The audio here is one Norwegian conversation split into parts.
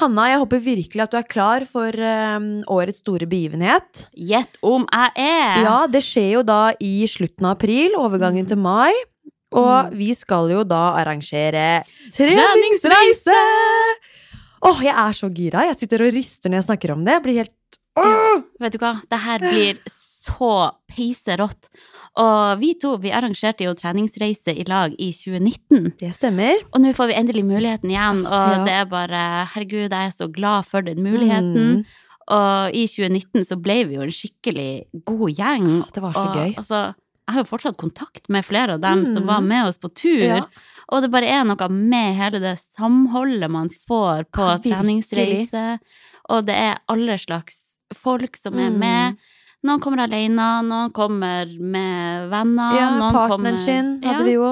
Hanna, jeg håper virkelig at du er klar for um, årets store begivenhet. Gjett om jeg er! Ja, det skjer jo da i slutten av april, overgangen til mai. Og vi skal jo da arrangere treningsreise! Åh, jeg er så gira. Jeg sitter og rister når jeg snakker om det. Jeg blir helt Ja, vet du hva? Det her blir så peiserått. Og vi to vi arrangerte jo treningsreise i lag i 2019. Det stemmer. Og nå får vi endelig muligheten igjen, og Ja. det er bare Herregud, jeg er så glad for den muligheten. Mm. Og i 2019 så ble vi jo en skikkelig god gjeng. Det var så og, gøy. Altså, jeg har jo fortsatt kontakt med flere av dem som Mm. var med oss på tur. Ja. Og det bare er noe med hele det samholdet man får på Ja, treningsreise. Og det er alle slags folk som er Mm. Noen kommer alene, noen kommer med venner. Ja, noen partneren kommer, sin hadde ja, vi jo.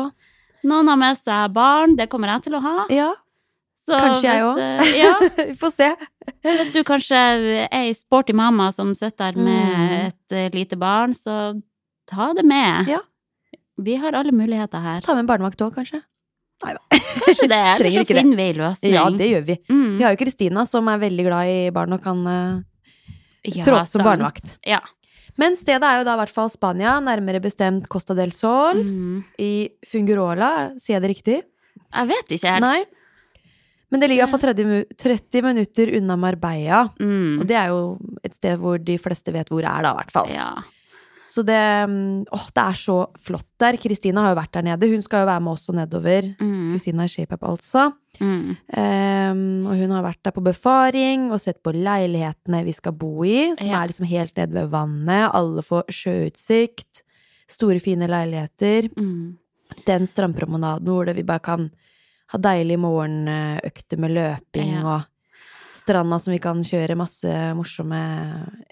Noen har med seg barn, det kommer jeg til å ha. Ja, Så kanskje jeg òg. eh, Ja, vi får se. hvis du kanskje er ei sporty mamma som sitter der med Mm. et eh, lite barn, så ta det med. Ja. Vi har alle muligheter her. Ta med en barnevakt òg, kanskje. Kanskje det, eller så finner vi ei løsning. Ja, det gjør vi. Mm. Vi har jo Kristina, som er veldig glad i barn og kan uh, Ja, tråde som barnevakt. Ja. Men stedet er jo da i hvert fall Spania, nærmere bestemt Costa del Sol, Mm. i Fungurola, sier jeg det riktig? Jeg vet ikke helt. Nei. Men det ligger iallfall 30, mu- 30 minutter unna Marbella. Mm. Og det er jo et sted hvor de fleste vet hvor det er, da, i hvert fall. Ja. Så det mm, Åh, det er så flott der. Kristina har jo vært der nede. Hun skal jo være med også nedover. Mm. Kristina i ShapeUp, altså. Mm. Um, og hun har vært der på befaring og sett på leilighetene vi skal bo i, som Ja. er liksom helt nede ved vannet. Alle får sjøutsikt. Store, fine leiligheter. Mm. Den strandpromenaden hvor vi bare kan ha deilige morgenøkter med løping Ja. og stranda som vi kan kjøre masse morsomme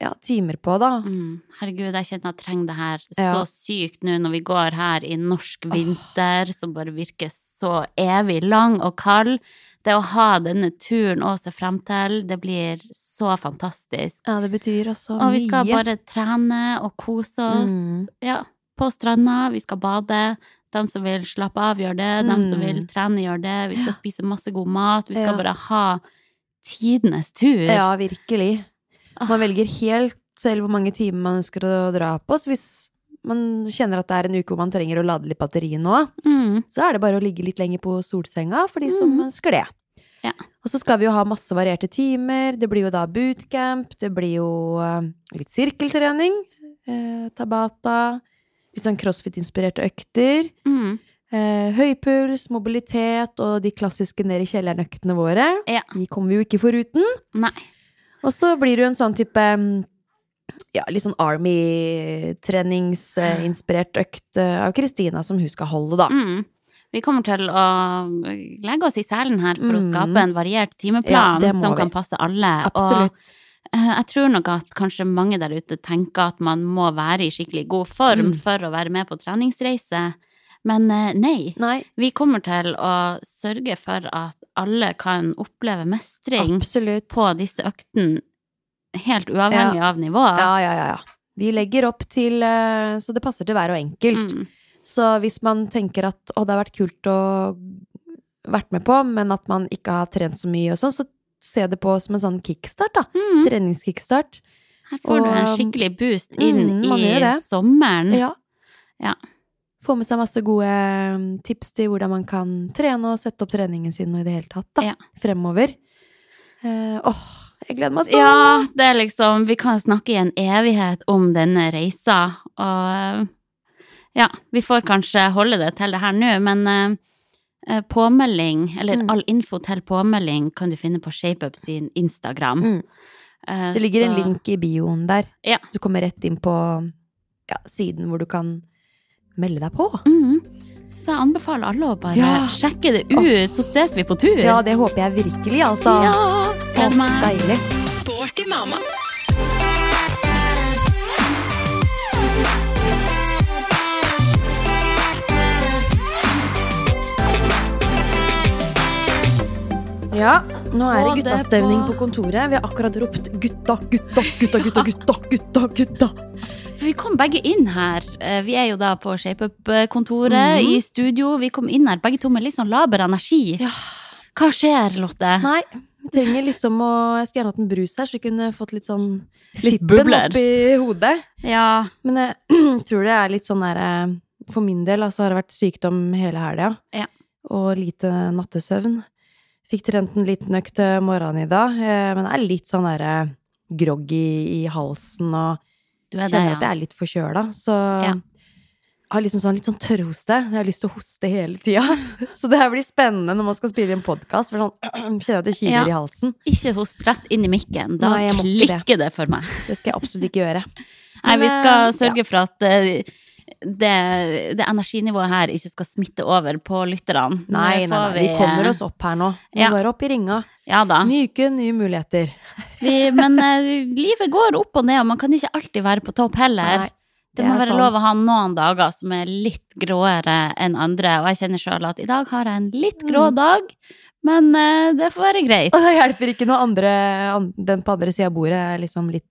ja, timer på, da. Mm. Herregud, jeg kjenner jeg trenger det her Ja. så sykt nå når vi går her i norsk vinter, som bare virker så evig lang og kald. Det å ha denne turen å se frem til, det blir så fantastisk. Ja, det betyr også mye. Og vi skal bare trene og kose oss. Mm. Ja, på stranda. Vi skal bade. De som vil slappe av, gjør det. De som Mm. vil trene, gjør det. Vi skal Ja. spise masse god mat. Vi skal bare ha tidenes tur. Ja, virkelig. Ah. Man velger helt selv hvor mange timer man ønsker å dra på. Så hvis man kjenner at det er en uke hvor man trenger å lade litt batteri nå, Mm. så er det bare å ligge litt lenger på solsenga for de som Mm. ønsker det. Ja. Og så skal vi jo ha masse varierte timer. Det blir jo da bootcamp, det blir jo eh, litt sirkeltrening, eh, tabata, litt sånn crossfit-inspirerte økter. Mm. Eh, høypuls, mobilitet og de klassiske ned i kjelleren-øktene våre. Ja. De kommer vi jo ikke foruten. Nei. Og så blir det jo en sånn type mm, ja, litt sånn Army-treningsinspirert økt eh, av Kristina som hun skal holde, da. Mm. Vi kommer til å legge oss i selen her for å Mm. skape en variert timeplan ja, som vi. kan passe alle. Absolutt. Og eh, jeg tror nok at kanskje mange der ute tenker at man må være i skikkelig god form Mm. for å være med på treningsreise. Men eh, nei. Nei, Vi kommer til å sørge for at alle kan oppleve mestring absolutt. på disse øktene, helt uavhengig av nivå. Ja, ja, ja, ja. Vi legger opp til eh, Så det passer til hver og enkelt. Mm. Så hvis man tenker at å, det har vært kult å vært med på, men at man ikke har trent så mye og sånn, så se det på som en sånn kickstart, da. Mm. Treningskickstart. Her får du en skikkelig boost inn Mm, i sommeren. Ja. Ja. Få med seg masse gode mm, tips til hvordan man kan trene og sette opp treningen sin og i det hele tatt, da. Ja. Fremover. Uh, åh, jeg gleder meg sånn! Ja, det er liksom Vi kan snakke i en evighet om denne reisa, og ja, vi får kanskje holde det til det her nå, men eh, eh, påmelding, eller Mm. all info til påmelding, kan du finne på ShapeUp sin Instagram. Mm. Eh, Det ligger en link i bioen der. Ja. Du kommer rett inn på ja, siden hvor du kan melde deg på. Mhm. Så jeg anbefaler alle å bare Ja. sjekke det ut, så ses vi på tur. Ja, det håper jeg virkelig, altså. Ja, gleder meg. deilig. Sporty mamma. Ja, nå er det guttastemning på- på kontoret. Vi har akkurat ropt 'gutta, gutta, gutta, gutta, gutta'. gutta, gutta. Vi kom begge inn her. Eh, Vi er jo da på ShapeUp-kontoret Mhm. i studio. Vi kom inn her begge to med litt sånn laber energi. Ja. Hva skjer, Lotte? Nei, jeg trenger liksom å Jeg skulle gjerne hatt en brus her, så vi kunne fått litt sånn Litt fippen oppi hodet. Ja. Men jeg tror det er litt sånn derre For min del altså, har det vært sykdom hele helga. Ja. Og lite nattesøvn. Fikk trent en liten økt morgenen i dag, eh, men det er litt sånn derre groggy i halsen og Du er det, kjenner at ja. jeg er litt forkjøla. Så Ja. har liksom sånn, litt sånn tørrhoste. Jeg har lyst til å hoste hele tida. Så det her blir spennende når man skal spille en podkast. Sånn, kjenner at det kiler Ja. i halsen. Ikke host rett inn i mikken. Da Nei, klikker det. det for meg. Det skal jeg absolutt ikke gjøre. Nei, vi skal eh, sørge for at eh, det, det energinivået her ikke skal smitte over på lytterne. Nei, nei, nei, vi, vi kommer oss opp her nå. Vi Ja. bare opp i ringa. Ja da. Ny uke, nye muligheter. Vi, men uh, livet går opp og ned, og man kan ikke alltid være på topp heller. Nei, det må være sant. lov å ha noen dager som er litt gråere enn andre, og jeg kjenner sjøl at i dag har jeg en litt grå Mm. dag, men eh, det får være greit. Og det hjelper ikke når andre Den på andre sida av bordet er liksom litt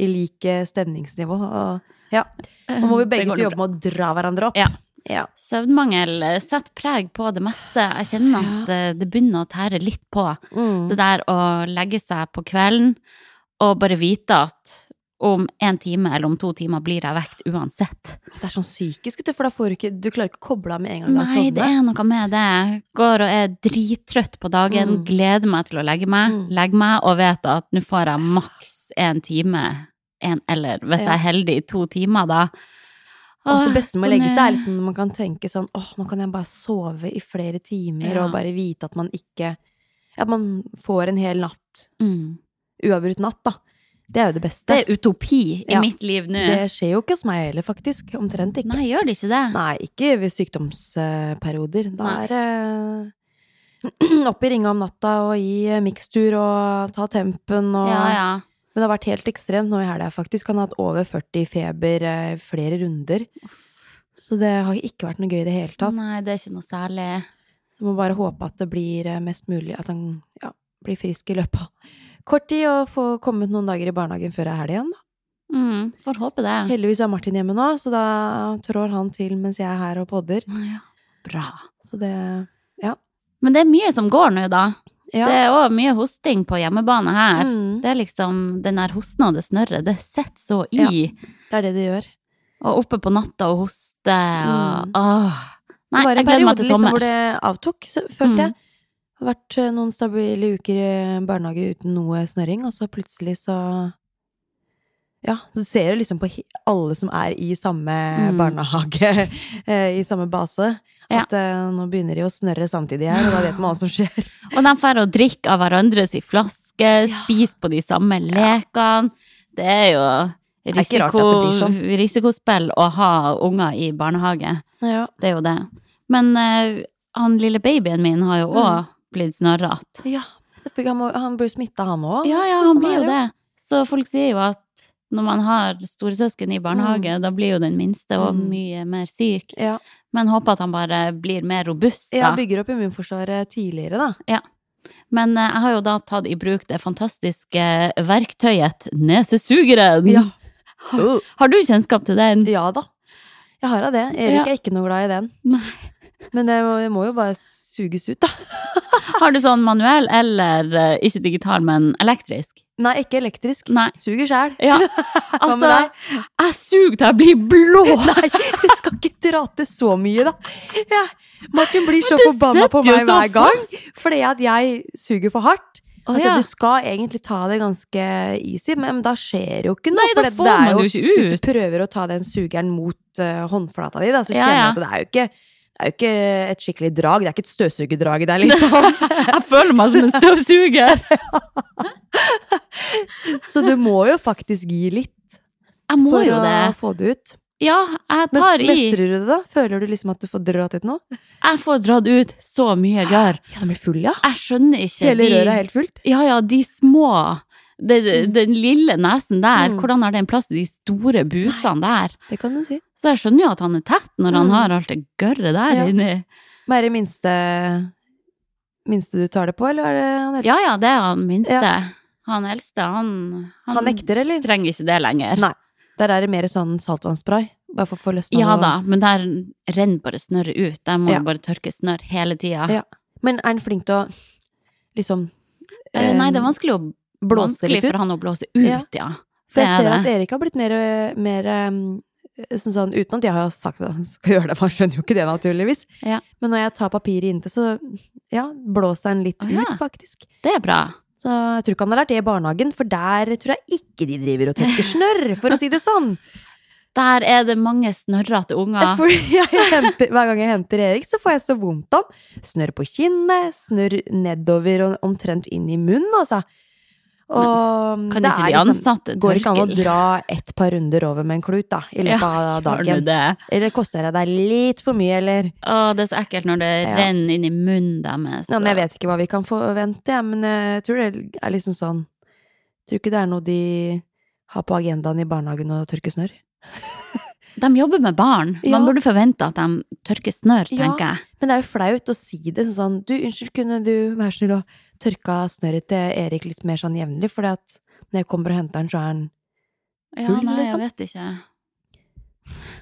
i lik eh, stemningsnivå. Og ja, nå må vi begge nå jobbe med å dra hverandre opp. Ja. ja. Søvnmangel eh, setter preg på det meste. Jeg kjenner at eh, det begynner å tære litt på. Mm. Det der å legge seg på kvelden og bare vite at om en time eller om to timer blir jeg vekt uansett. Det er sånn psykisk, for da får du ikke Du klarer ikke å koble av med en gang Nei, det er noe med det. Går og er drittrøtt på dagen, Mm. gleder meg til å legge meg, Mm. legger meg og vet at nå får jeg maks en time, en, eller hvis jeg er heldig, to timer da. Og det beste med å sånn legge seg er er- liksom når man kan tenke sånn åh, nå kan jeg bare sove i flere timer, Ja. og bare vite at man ikke At man får en hel natt, mm. uavbrutt natt, da. Det er jo det beste. Det er utopi i Ja. mitt liv nå. Det skjer jo ikke hos meg heller, faktisk. Omtrent ikke. Nei, gjør det ikke det? Nei, ikke ved sykdomsperioder. Da er det opp i ringa om natta og gi eh, mikstur og ta tempen og Ja, ja. Men det har vært helt ekstremt nå i helga, faktisk. Han har hatt over 40 feber eh, flere runder. Så det har ikke vært noe gøy i det hele tatt. Nei, det er ikke noe særlig. Så må bare håpe at det blir eh, mest mulig At han ja, blir frisk i løpet av kort tid og får kommet noen dager i barnehagen før det er helg igjen. Da. Mm, får håpe det. Heldigvis er Martin hjemme nå, så da trår han til mens jeg er her og podder. Ja. Bra. Så det Men det er mye som går nå, da. Ja. Det er òg mye hosting på hjemmebane her. Mm, Det er liksom den der hosten og det snørret, det sitter så i. det er det det gjør. Og oppe på natta og hoste og Mm. åh. Nei, det var en jeg periode liksom, hvor det avtok, så, følte Mm. jeg. Det har vært eh, noen stabile uker i barnehage uten noe snørring, og så plutselig så Ja, du ser jo liksom på alle som er i samme Mm. barnehage, eh, i samme base, Ja. at uh, nå begynner de å snørre samtidig her, og da vet man hva som skjer. Og de får å drikke av hverandres i flaske, spise på de samme lekene. Det er jo er risiko, blir sånn. risikospill å ha unger i barnehage. Ja. Det er jo det. Men uh, han lille babyen min har jo òg Mm. blitt snørrete. ja. Selvfølgelig, han, må, han blir smitta, han òg. Ja, ja, han blir jo det. Så folk sier jo at når man har storesøsken i barnehage, da blir jo den minste òg Mm. mye mer syk. Ja. Men håper at han bare blir mer robust, ja, da. bygger opp immunforsvaret tidligere, da. Men eh, jeg har jo da tatt i bruk det fantastiske verktøyet nesesugeren. Ja. Har, har du kjennskap til den? Ja da. Jeg har av det. Erik Ja. er ikke noe glad i den. Nei. Men det må, det må jo bare suges ut, da. Har du sånn manuell eller eh, ikke digital, men elektrisk? Nei, ikke elektrisk. Nei. Suger sjæl. Ja, altså? Jeg suger til jeg blir blå! Nei, du skal ikke dra til så mye, da. Ja. Martin blir så forbanna på meg hver gang fordi at jeg suger for hardt. Å, altså, ja. Du skal egentlig ta det ganske easy, men da skjer jo ikke noe. Nei, da får det man jo ikke ut. Hvis du prøver å ta den sugeren mot uh, håndflata di, da, så kjenner du ja. at det er jo ikke det er jo ikke et skikkelig drag. Det er ikke et støvsugerdrag der, liksom. Jeg føler meg som en støvsuger. Så du må jo faktisk gi litt Jeg må jo det. for å få det ut. Ja, jeg tar i. mestrer du det, da? Føler du liksom at du får dratt ut noe? Jeg får dratt ut så mye gørr. Ja, den blir full, ja. Jeg skjønner ikke Hele røret er helt fullt. Ja, ja, de små det- Mm. Den lille nesen der, Mm. hvordan har den plass til de store busene der? Det kan du si. Så jeg skjønner jo at han er tett når han Mm. har alt det gørret der Ja. inni. Hva er det minste Minste du tar det på, eller er det han? Ja ja, det er han minste. Ja. Han eldste, han, Han nekter, eller? trenger ikke det lenger. Nei. Der er det mer sånn saltvannsspray. Bare for å få løsna Ja da, men der renner bare snørret ut. Der må Ja. du bare tørke snørr hele tida. Ja. Men er han flink til å liksom Eh, nei, det er vanskelig, å, vanskelig for han å blåse ut, ja. For jeg er ser at. Erik har blitt mer, mer um, sånn, sånn, Uten at jeg har sagt at han skal gjøre det, for han skjønner jo ikke det, naturligvis. Ja. Men når jeg tar papiret inntil, så ja, blåser han litt oh, ja. ut, faktisk. Det er bra. Så jeg tror ikke han har lært det i barnehagen, for der tror jeg ikke de driver og tørker snørr, for å si det sånn. Der er det mange snørrete unger. Henter, hver gang jeg henter Erik, så får jeg så vondt om. Snørr på kinnet, snørr nedover og omtrent inn i munnen, altså. Og Kan det ikke de liksom- Går ikke an å dra et par runder over med en klut, da, i løpet av Har dagen. det? Eller koster det deg litt for mye, eller Å, det er så ekkelt når det Ja. renner inn i munnen deres. ja, men Jeg vet ikke hva vi kan forvente, ja, men jeg tror det er liksom sånn jeg Tror ikke det er noe de har på agendaen i barnehagen å tørke snørr. De jobber med barn. Ja. Man burde forvente at de tørker snørr, tenker jeg. Men det er jo flaut å si det sånn Du, unnskyld, kunne du være snill og tørka snørret til Erik litt mer sånn jevnlig? For når jeg kommer og henter den, så er han Ja, Full, nei, liksom? jeg vet ikke.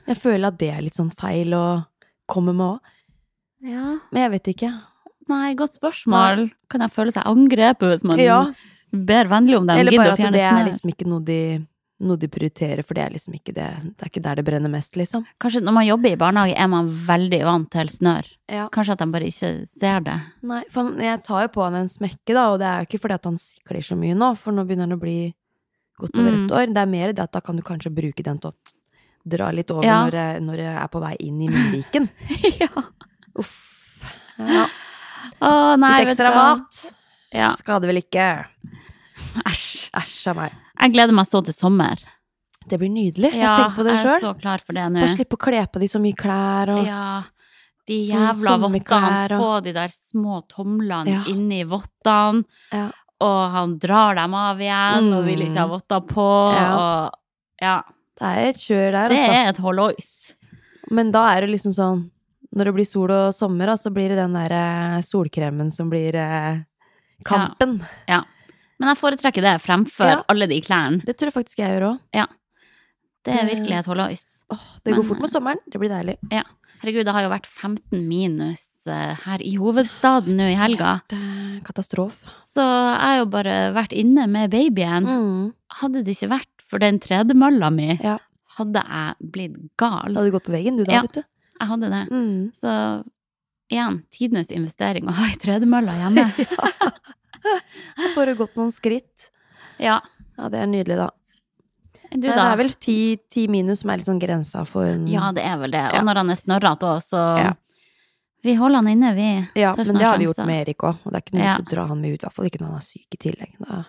Jeg føler at det er litt sånn feil å komme med òg. Ja, Men jeg vet ikke. nei, godt spørsmål. Kan jeg føle seg angrepet hvis man Ja, ber vennlig om det? Eller bare at det er liksom ikke noe de, noe de prioriterer, for det er liksom ikke det Det er ikke der det brenner mest, liksom. Kanskje når man jobber i barnehage, er man veldig vant til snørr. Ja. Kanskje at de bare ikke ser det. Nei, for jeg tar jo på han en smekke, da, og det er jo ikke fordi at han sikler så mye nå, for nå begynner han å bli godt over Mm. et år. Det er mer det at da kan du kanskje bruke den til å dra litt over Ja. når, jeg, når jeg er på vei inn i munnviken. ja. Uff. Ja. Å, nei, Litt ekstra mat. Ja. Skader vel ikke. Æsj. Æsj av meg. Jeg gleder meg så til sommer. Det blir nydelig. Ja, jeg tenker på det jeg er så klar for det nå. Bare slippe å kle på de så mye klær og Ja. De jævla vottene. og- Få de der små tomlene Ja. inni vottene. Ja. Og han drar dem av igjen og vil ikke ha votter på. Ja. Og ja, Det er et kjør der, det altså. er et hollois. Men da er det liksom sånn Når det blir sol og sommer, så blir det den der eh, solkremen som blir eh, kampen. Men jeg foretrekker det fremfor Ja. alle de klærne. Det tror jeg faktisk jeg gjør òg. Det er virkelig et hollois. Det går Men, fort mot sommeren. Det blir deilig. Ja. Herregud, det har jo vært 15 minus eh, her i hovedstaden nå i helga. Er Katastrofe. Så jeg har jo bare vært inne med babyen. Mm. Hadde det ikke vært for den tredemølla mi, Ja. hadde jeg blitt gal. Hadde du gått på veggen, du da, Ja. vet du. Jeg hadde det. Mm. Så igjen, tidenes investering å ha ei tredemølle hjemme. Da får du gått noen skritt. ja. Ja, det er nydelig, da. Du, det er vel ti, ti minus som er litt sånn grensa for en Ja, det er vel det. Og når han er snørrete òg, så Ja. Vi holder han inne, vi. Ja, men det har vi gjort med Erik òg, og det er ikke noe vits å dra han med ut. I hvert fall ikke når han er syk i tillegg. Da,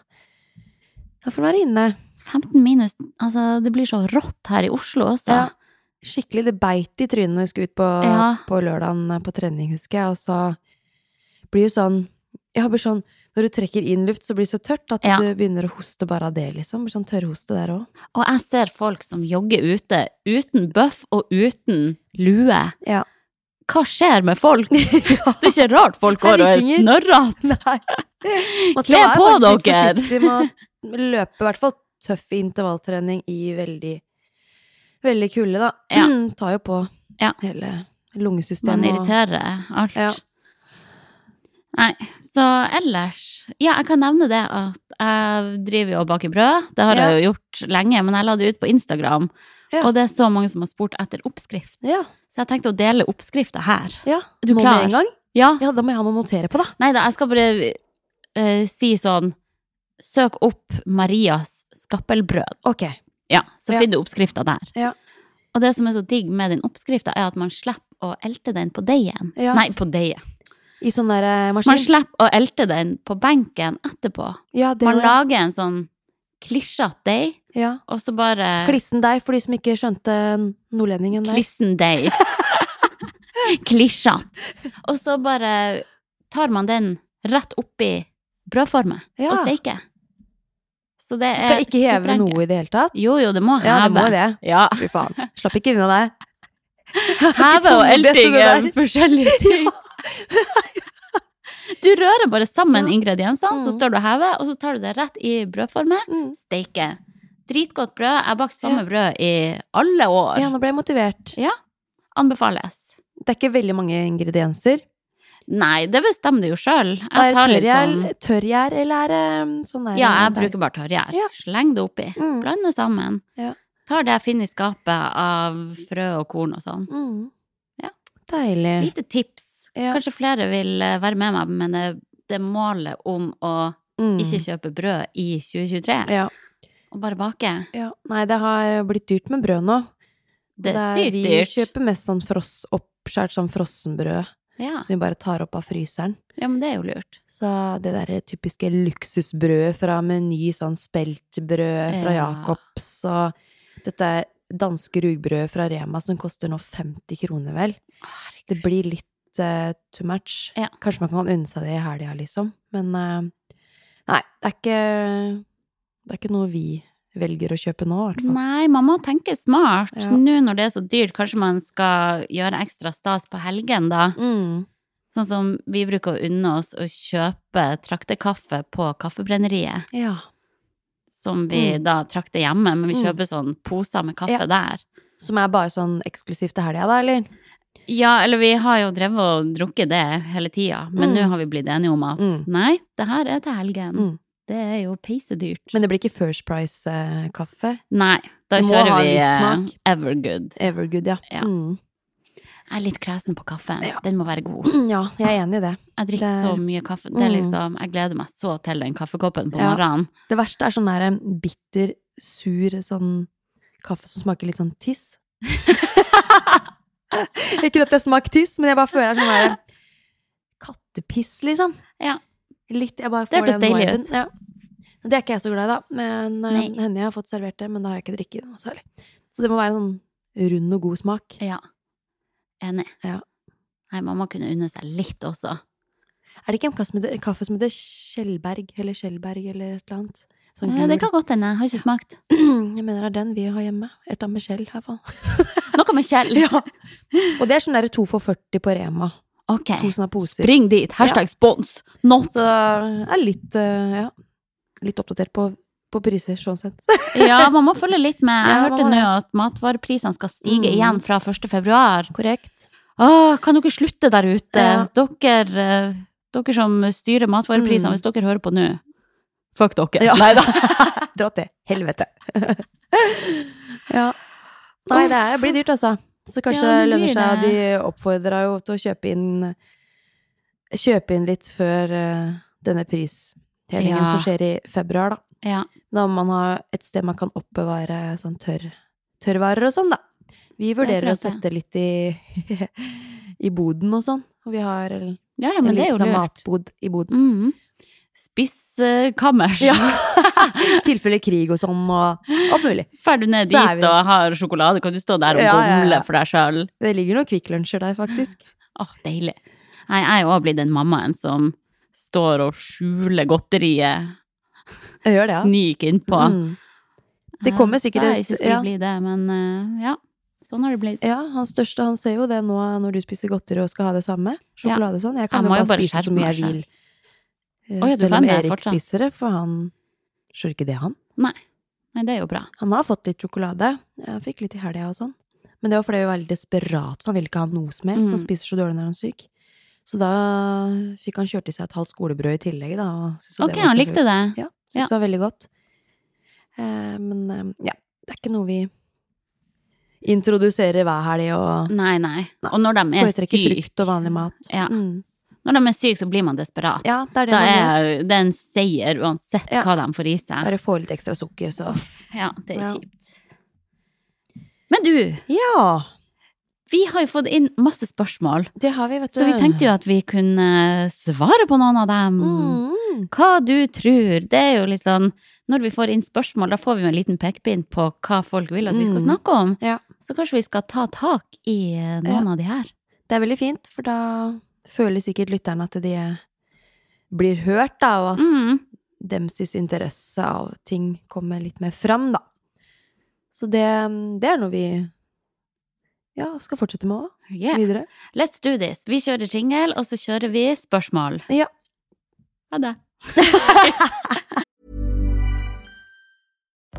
da får han være inne. 15 minus, altså det blir så rått her i Oslo også. Ja. Skikkelig. Det beit i trynet når vi skulle ut på, Ja. på lørdagen eh, på trening, husker jeg, og så blir jo sånn Ja, blir sånn Når du trekker inn luft, så blir det så tørt at Ja. du begynner å hoste bare av det, liksom. Sånn tørrhoste der òg. Og jeg ser folk som jogger ute uten bøff og uten lue. Ja. Hva skjer med folk? Det er ikke rart folk går og er snørrete. Kle på litt dere. De med å løpe, i hvert fall tøff intervalltrening i veldig, veldig kulde, da. Ja. Tar jo på Ja. hele lungesystemet. og- irriterer alt. Ja. Nei, så ellers Ja, jeg kan nevne det at jeg driver jo og baker brød. Det har Ja. jeg jo gjort lenge, men jeg la det ut på Instagram. Ja. Og det er så mange som har spurt etter oppskrift. Ja. Så jeg tenkte å dele oppskrifta her. ja. Er du Nå klar? med en gang? Ja. Ja, da må jeg ha noe å notere på, da. Nei da, jeg skal bare uh, si sånn Søk opp Marias skappelbrød. Ok. Ja, så finner du oppskrifta der. Ja. Og det som er så digg med den oppskrifta, er at man slipper å elte den på deigen. Ja. Nei, på deigen. I sånn der eh, Man slipper å elte den på benken etterpå. Ja, det Man var- lager en sånn klisjete deig, Ja. og så bare Klissen deg, for de som ikke skjønte nordlendingen der. Klissen deig. Klisjete. Og så bare tar man den rett oppi brødformet Ja. og steker. Så det er Skal ikke heve superenkelt. noe i det hele tatt? Jo, jo, det må heve. Ja, det må det. Ja. Fy faen. Slapp ikke unna det. Heve og elting er forskjellige ting. Du rører bare sammen Ja. ingrediensene, så Mm. står du og hever, og så tar du det rett i brødformet. Mm. Steike. Dritgodt brød. Jeg har bakt samme Ja. brød i alle år. Ja, nå ble jeg motivert. Ja. Anbefales. Det er ikke veldig mange ingredienser. Nei, det bestemmer du jo sjøl. Det tørrgjær, sånn tørrgjær, eller er det um, sånn der? Ja, jeg der? bruker bare tørrgjær. Ja. Sleng det oppi. Mm. det sammen. Ja. Tar det jeg finner i skapet av frø og korn og sånn. Mm. Ja. Deilig. Lite tips. Ja. Kanskje flere vil eh, være med meg, men det, det målet om å Mm. ikke kjøpe brød i 2023, ja. og bare bake, ja. Nei, det har blitt dyrt med brød nå. det er sykt dyrt. vi kjøper mest sånn fross, oppskjært sånn frossenbrød, Ja. som vi bare tar opp av fryseren. ja, men det er jo lurt. Så det der typiske luksusbrødet fra Meny, sånn speltbrød fra Ja. Jacobs, og dette danske rugbrødet fra Rema som koster nå 50 kroner, vel. Det blir litt eh, too much. Ja. Kanskje man kan unne seg det i helga, liksom. Men uh, nei, det er ikke Det er ikke noe vi velger å kjøpe nå, i hvert fall. Nei, man må tenke smart. Ja. Nå når det er så dyrt, kanskje man skal gjøre ekstra stas på helgen, da. Mm. Sånn som vi bruker å unne oss å kjøpe traktekaffe på Kaffebrenneriet. Ja. Som vi Mm. da trakter hjemme, men vi Mm. kjøper sånn poser med kaffe Ja. der. Som er bare sånn eksklusivt til helga, da, eller? Ja, eller vi har jo drevet og drukket det hele tida, men Mm. nå har vi blitt enige om at Mm. nei, det her er til helgen. Mm. Det er jo peisedyrt. Men det blir ikke First Price-kaffe? Nei, da kjører vi eh. Evergood. Evergood, ja. Ja. Mm. Jeg er litt kresen på kaffen. Ja. Den må være god. Ja, jeg er enig i det. Jeg drikker Det så mye kaffe. Det er Mm. liksom, jeg gleder meg så til den kaffekoppen på Ja. morgenen. Det verste er sånn der bitter, sur sånn kaffe som smaker litt sånn tiss. ikke at jeg smaker tiss, men jeg bare føler er sånn der kattepiss, liksom. Ja. Litt, jeg bare Det hørtes deilig ut. Ja. Det er ikke jeg så glad i, da. Men eh, Nei. henne jeg har fått servert det, men da har jeg ikke drikket noe særlig. Så det må være sånn rund og god smak. Ja. Enig. Ja. Nei, mamma kunne unne seg litt også. Er det ikke en kaffe som heter- kaffe som heter Skjellberg, eller Skjellberg, eller et eller annet? Sånn ja, Det kan godt hende. Har ikke smakt. Jeg mener det er den vi har hjemme. Et av med skjell, i hvert fall. Noe med Kjell. Ja. Og det er sånn derre to for 40 på Rema. Ok. To sånne poser. Spring dit. Hashtag spons. Not. Så jeg er litt, øh, ja, litt oppdatert på, på priser, sånn sett. Ja, man må følge litt med. Jeg hørte nå at matvareprisene skal stige Mm. igjen fra 1. februar. Korrekt. Åh, kan dere slutte der ute? Ja. Dere, eh, dere som styrer matvareprisene, Mm. hvis dere hører på nå. Fuck dere. Ja. Neida. Dra til helvete. ja. Nei, det er, blir dyrt, altså. Så kanskje Ja, det lønner seg. De oppfordra jo til å kjøpe inn Kjøpe inn litt før uh, denne prishevingen Ja. som skjer i februar, da. Ja. Da må man ha et sted man kan oppbevare sånn tørr, tørrvarer og sånn, da. Vi vurderer å sette litt i, i boden og sånn. Og vi har en ja, ja, men det jo liten matbod i boden. Mm. Spisskammers. Ja. I tilfelle krig og sånn, og alt mulig. Drar du ned Så dit og har sjokolade, kan du stå der og Ja, gomle for deg sjøl. Det ligger noen Kvikk Lunsjer der, faktisk. Åh, deilig. Jeg er jo også blitt den mammaen som står og skjuler godteriet. Jeg gjør det, ja. Sniker innpå. Mm. Det kommer sikkert Jeg et- jeg ikke skulle ja. bli det, men eh, ja. Sånn har det blitt. Ja, han største han ser jo det nå når du spiser godteri og skal ha det samme. Sjokolade og sånn. Jeg kan Jeg jo bare bare spise så mye jeg vil. Eh, ja, Selv om Erik fortsatt. spiser det, for han skjønner ikke det, han. Nei, det er jo bra. Han har fått litt sjokolade. Jeg fikk litt i helga og sånn. Men det var fordi vi var veldig desperat, for han ville ikke ha noe som helst. Han Mm. spiser så dårlig når han er syk. Så da fikk han kjørt i seg et halvt skolebrød i tillegg, da. Ok, han likte det. Ja, syntes det var veldig godt. Eh, men eh, ja, det er ikke noe vi introduserer hver helg og Nei, nei. Nei. Og når de er foretrekker syke, frukt og vanlig mat. Ja. Mm. Når de er syke, så blir man desperat. Ja, det er det Da er det en seier uansett Ja. hva de får i seg. Bare få litt ekstra sukker, så Ja, det er Ja. kjipt. Men du, Ja, vi har jo fått inn masse spørsmål, det har vi, vet du. så vi tenkte jo at vi kunne svare på noen av dem. mm. Hva du tror. Det er jo litt sånn Når vi får inn spørsmål, da får vi jo en liten pekepinn på hva folk vil at vi skal Mm. snakke om. Ja. Så kanskje vi skal ta tak i eh, noen av de her. Det er veldig fint, for da føler sikkert lytterne at de blir hørt, da, og at Mm. deres interesse av ting kommer litt mer fram, da. Så det, det er noe vi ja, skal fortsette med òg, Yeah. videre. Let's do this. Vi kjører jingle, og så kjører vi spørsmål. Ja. Ha det.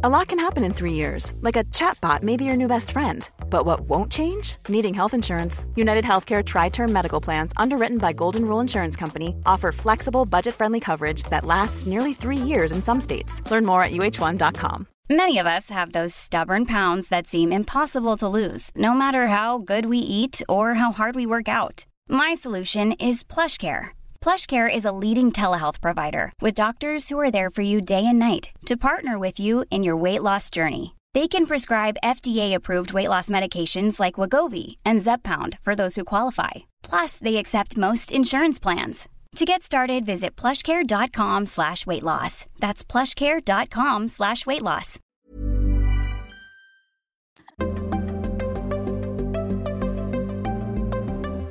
A lot can happen in three years, like a chatbot may be your new best friend. But what won't change? Needing health insurance. United Healthcare Tri Term Medical Plans, underwritten by Golden Rule Insurance Company, offer flexible, budget friendly coverage that lasts nearly three years in some states. Learn more at uh1.com. Many of us have those stubborn pounds that seem impossible to lose, no matter how good we eat or how hard we work out. My solution is plush PlushCare. PlushCare is a leading telehealth provider with doctors who are there for you day and night to partner with you in your weight loss journey. They can prescribe FDA-approved weight loss medications like Wagovi and Zeppound for those who qualify. Plus, they accept most insurance plans. To get started, visit plushcare.com slash weight loss. That's plushcare.com slash weight loss.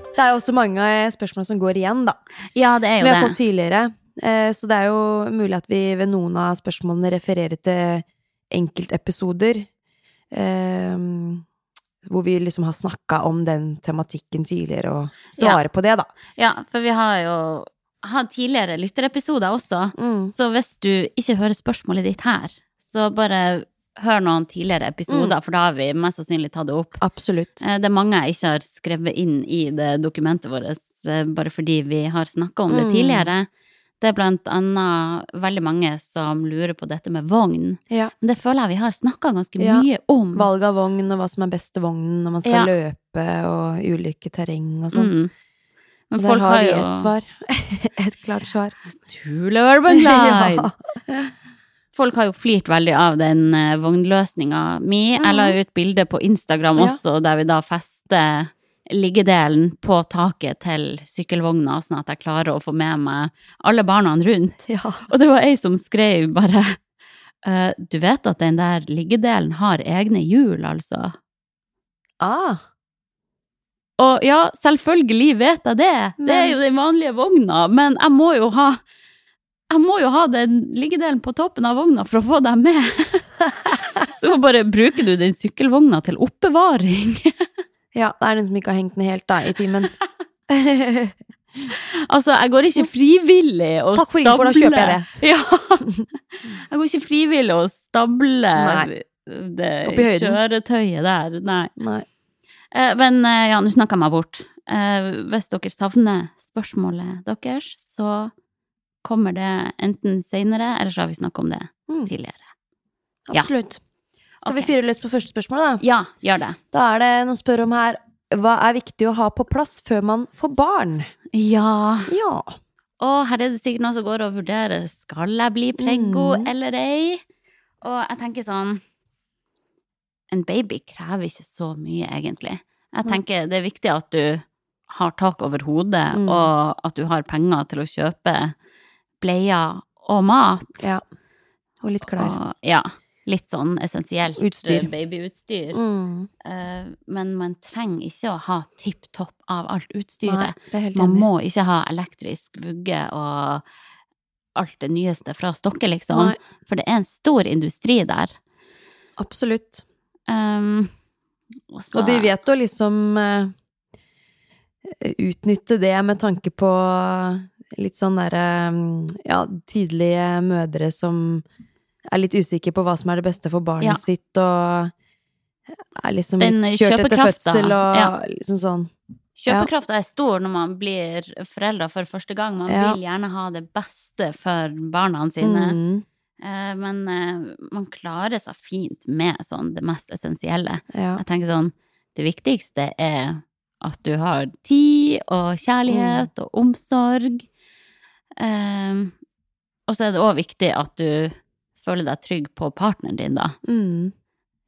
Det er jo også mange spørsmål som går igjen, da. Ja, det er jo Som vi har fått tidligere. Eh, Så det er jo mulig at vi ved noen av spørsmålene refererer til enkeltepisoder. eh, Hvor vi liksom har snakka om den tematikken tidligere, og svarer på det, da. Ja, for vi har jo hatt tidligere lytterepisoder også. Mm. Så hvis du ikke hører spørsmålet ditt her, så bare hør noen tidligere episoder, for da har vi mest sannsynlig tatt det opp. Absolutt. Eh, Det er mange jeg ikke har skrevet inn i det dokumentet vårt, eh, bare fordi vi har snakka om det Mm. tidligere. Det er blant annet veldig mange som lurer på dette med vogn. Ja. Men det føler jeg vi har snakka ganske Ja. mye om. Valg av vogn, og hva som er beste vognen når man skal Ja. løpe, og ulike terreng og sånn. Mm. Men Der folk har vi jo et svar. et klart svar. Tule Urban Glide! Ja. Folk har jo flirt veldig av den uh, vognløsninga mi. Jeg la Mhm. ut bilde på Instagram også, der vi da fester liggedelen på taket til sykkelvogna, sånn at jeg klarer å få med meg alle barna rundt. Ja. Og det var ei som skrev bare «Eh, Du vet at den der liggedelen har egne hjul, altså? Ah. Og ja, selvfølgelig vet jeg det. Det er jo den vanlige vogna, men jeg må jo ha jeg må jo ha den liggedelen på toppen av vogna for å få deg med. Så bare bruker du den sykkelvogna til oppbevaring. Ja, det er den som ikke har hengt med helt, da, i timen. Altså, jeg går ikke frivillig og Takk for info, da kjøper jeg det. Ja. Jeg går ikke frivillig og stable det kjøretøyet der. Nei. Nei. Eh, Men eh, ja, nå snakker jeg meg bort. Eh, Hvis dere savner spørsmålet deres, så kommer det enten senere, eller så har vi snakket om det Mm. tidligere. Ja. Skal vi fyre løs på første spørsmål, da? Ja, gjør det. Da er det noen spør om her Hva er viktig å ha på plass før man får barn? Ja. Ja. Og her er det sikkert noen som går og vurderer skal jeg bli preggo Mm. eller ei. Og jeg tenker sånn En baby krever ikke så mye, egentlig. Jeg tenker det er viktig at du har tak over hodet, Mm. og at du har penger til å kjøpe bleier og mat. ja. Og litt klær. Og, ja. Litt sånn essensielt Utstyr. eh, babyutstyr. Mm. Uh, men man trenger ikke å ha tipp topp av alt utstyret. er Man må ikke ha elektrisk vugge og alt det nyeste fra stokket, liksom. Nei. For det er en stor industri der. Absolutt. Um, og, så, Og de vet å liksom uh, utnytte det med tanke på litt sånn derre ja, tidlige mødre som er litt usikker på hva som er det beste for barnet Ja. sitt, og er liksom Den litt kjørt etter fødsel og ja. liksom sånn. Kjøpekrafta er stor når man blir foreldre for første gang. Man vil gjerne ha det beste for barna sine. Mm, Eh, men eh, man klarer seg fint med sånn det mest essensielle. ja. Jeg tenker sånn, det viktigste er at du har tid og kjærlighet Mm. og omsorg. Um, og så er det òg viktig at du føler deg trygg på partneren din, da. Mm,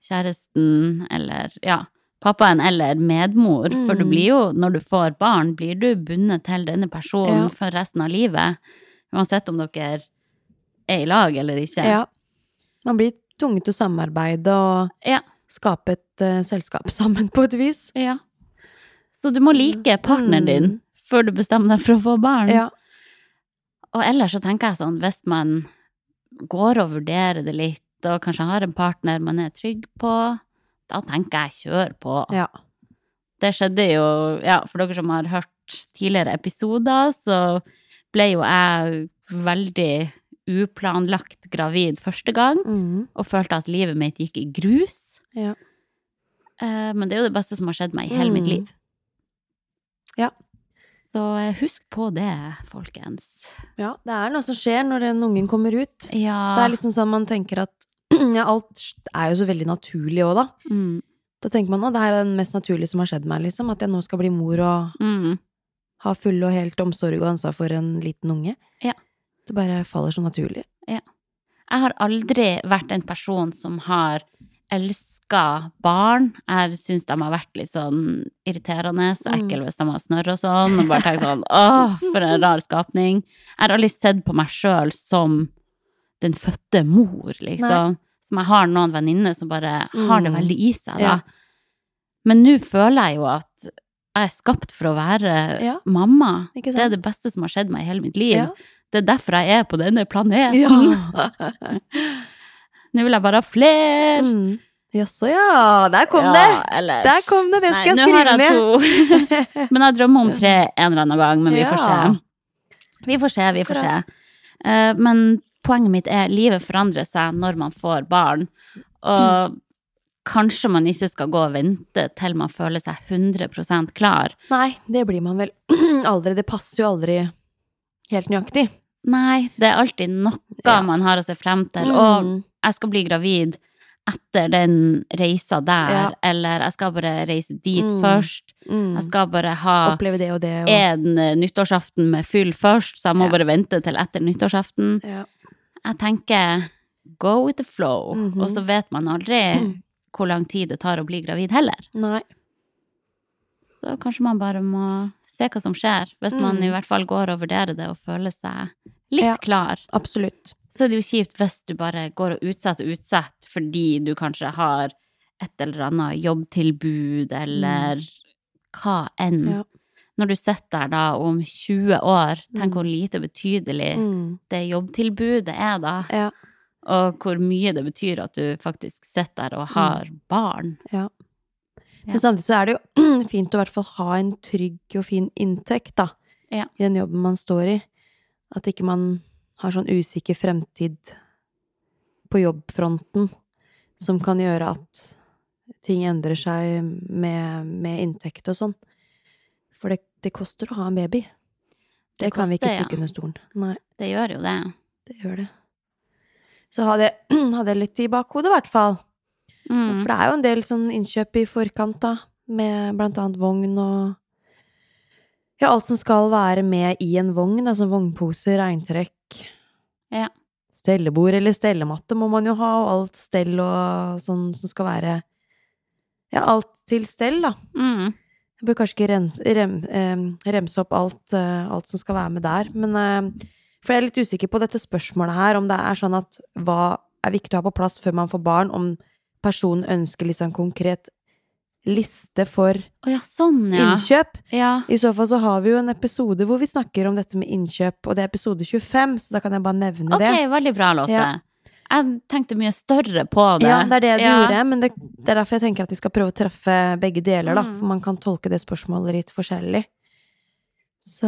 Kjæresten eller ja, pappaen eller medmor. For du Mm. blir jo, når du får barn, blir du bundet til denne personen Ja. for resten av livet. Uansett om dere er i lag eller ikke. Ja. Man blir tvunget til å samarbeide og Ja. skape et uh, selskap sammen på et vis. Ja. Så du må like partneren din Mm. før du bestemmer deg for å få barn. Ja. Og ellers så tenker jeg sånn, hvis man går og vurderer det litt, og kanskje har en partner man er trygg på, da tenker jeg kjør på. ja. Det skjedde jo, ja, for dere som har hørt tidligere episoder, så ble jo jeg veldig uplanlagt gravid første gang, Mm. og følte at livet mitt gikk i grus. Ja. Eh, Men det er jo det beste som har skjedd meg i hele mitt Mm. liv. Ja. Så eh, husk på det, folkens. ja. Det er noe som skjer når den ungen kommer ut. Ja. Det er liksom sånn man tenker at ja, alt er jo så veldig naturlig òg, da. mm. Da tenker man at det her er det mest naturlige som har skjedd meg, liksom. At jeg nå skal bli mor og Mm. ha full og helt omsorg og ansvar for en liten unge. Ja. Det bare faller så naturlig. Jeg har aldri vært en person som har elska barn. Jeg syns de har vært litt sånn irriterende, så Mm. ekle hvis de har snørr og sånn. Og bare tenkt sånn åh, for en rar skapning. Jeg har aldri sett på meg sjøl som den fødte mor, liksom. Som jeg har noen venninner som bare har det Mm. veldig i seg, da. Ja. Men nå føler jeg jo at jeg er skapt for å være Ja. mamma. Det er det beste som har skjedd meg i hele mitt liv. Ja. Det er derfor jeg er på denne planeten. Ja. Nå vil jeg bare ha flere. mm. Jaså, ja. Der kom Ja, det! ellers- Der kom det! Det skal Nei, jeg nå har skrive ned. to. men jeg drømmer om tre en eller annen gang, men vi får se. Vi får se, vi får se. Akkurat. Eh, men poenget mitt er livet forandrer seg når man får barn. Og kanskje man ikke skal gå og vente til man føler seg 100% klar. Nei, det blir man vel aldri. Det passer jo aldri helt nøyaktig. Nei, det er alltid noe Ja. man har å se frem til. Og Mm. Jeg skal bli gravid etter den reisa der, Ja. eller jeg skal bare reise dit Mm. først. Mm. Jeg skal bare ha Oppleve det og det. Og... en eh, nyttårsaften med fyll først, så jeg må Ja. bare vente til etter nyttårsaften. Ja. Jeg tenker go with the flow, Mhm. og så vet man aldri hvor lang tid det tar å bli gravid heller. Nei. Så kanskje man bare må se hva som skjer, hvis man Mm. i hvert fall går og vurderer det og føler seg litt Ja. klar. Absolutt. Så er det jo kjipt hvis du bare går og utsetter og utsetter fordi du kanskje har et eller annet jobbtilbud eller hva enn. Mm. Ja. Når du sitter der da om 20 år, tenk Mm. hvor lite betydelig Mm. det jobbtilbudet er da, Ja. og hvor mye det betyr at du faktisk sitter der og har barn. Ja. Men samtidig så er det jo fint å i hvert fall ha en trygg og fin inntekt, da. Ja. I den jobben man står i. At ikke man har sånn usikker fremtid på jobbfronten som kan gjøre at ting endrer seg med, med inntekt og sånn. For det, det koster å ha en baby. Det, Det kan vi ikke stikke ja. under stolen. Nei, Det gjør jo det. det gjør det. Så ha det litt i bakhodet, i hvert fall. Mm. For det er jo en del sånn innkjøp i forkant, da, med blant annet vogn og Ja, alt som skal være med i en vogn, Altså vognpose, regntrekk Ja. Stellebord eller stellematte må man jo ha, og alt stell og sånn som skal være Ja, alt til stell, da. Mm. Jeg bør kanskje ikke rem, rem, eh, remse opp alt, eh, alt som skal være med der, men eh, For jeg er litt usikker på dette spørsmålet her, om det er sånn at hva er viktig å ha på plass før man får barn, om personen ønsker litt sånn konkret liste for oh ja, sånn, ja. innkjøp. Ja. I så fall så har vi jo en episode hvor vi snakker om dette med innkjøp, og det er episode 25, så da kan jeg bare nevne Ok, det. veldig bra, Lotte. Jeg tenkte mye større på det. Ja, det er det du gjorde, men det, det er derfor jeg tenker at vi skal prøve å treffe begge deler, da. Mm. For man kan tolke det spørsmålet litt forskjellig. Så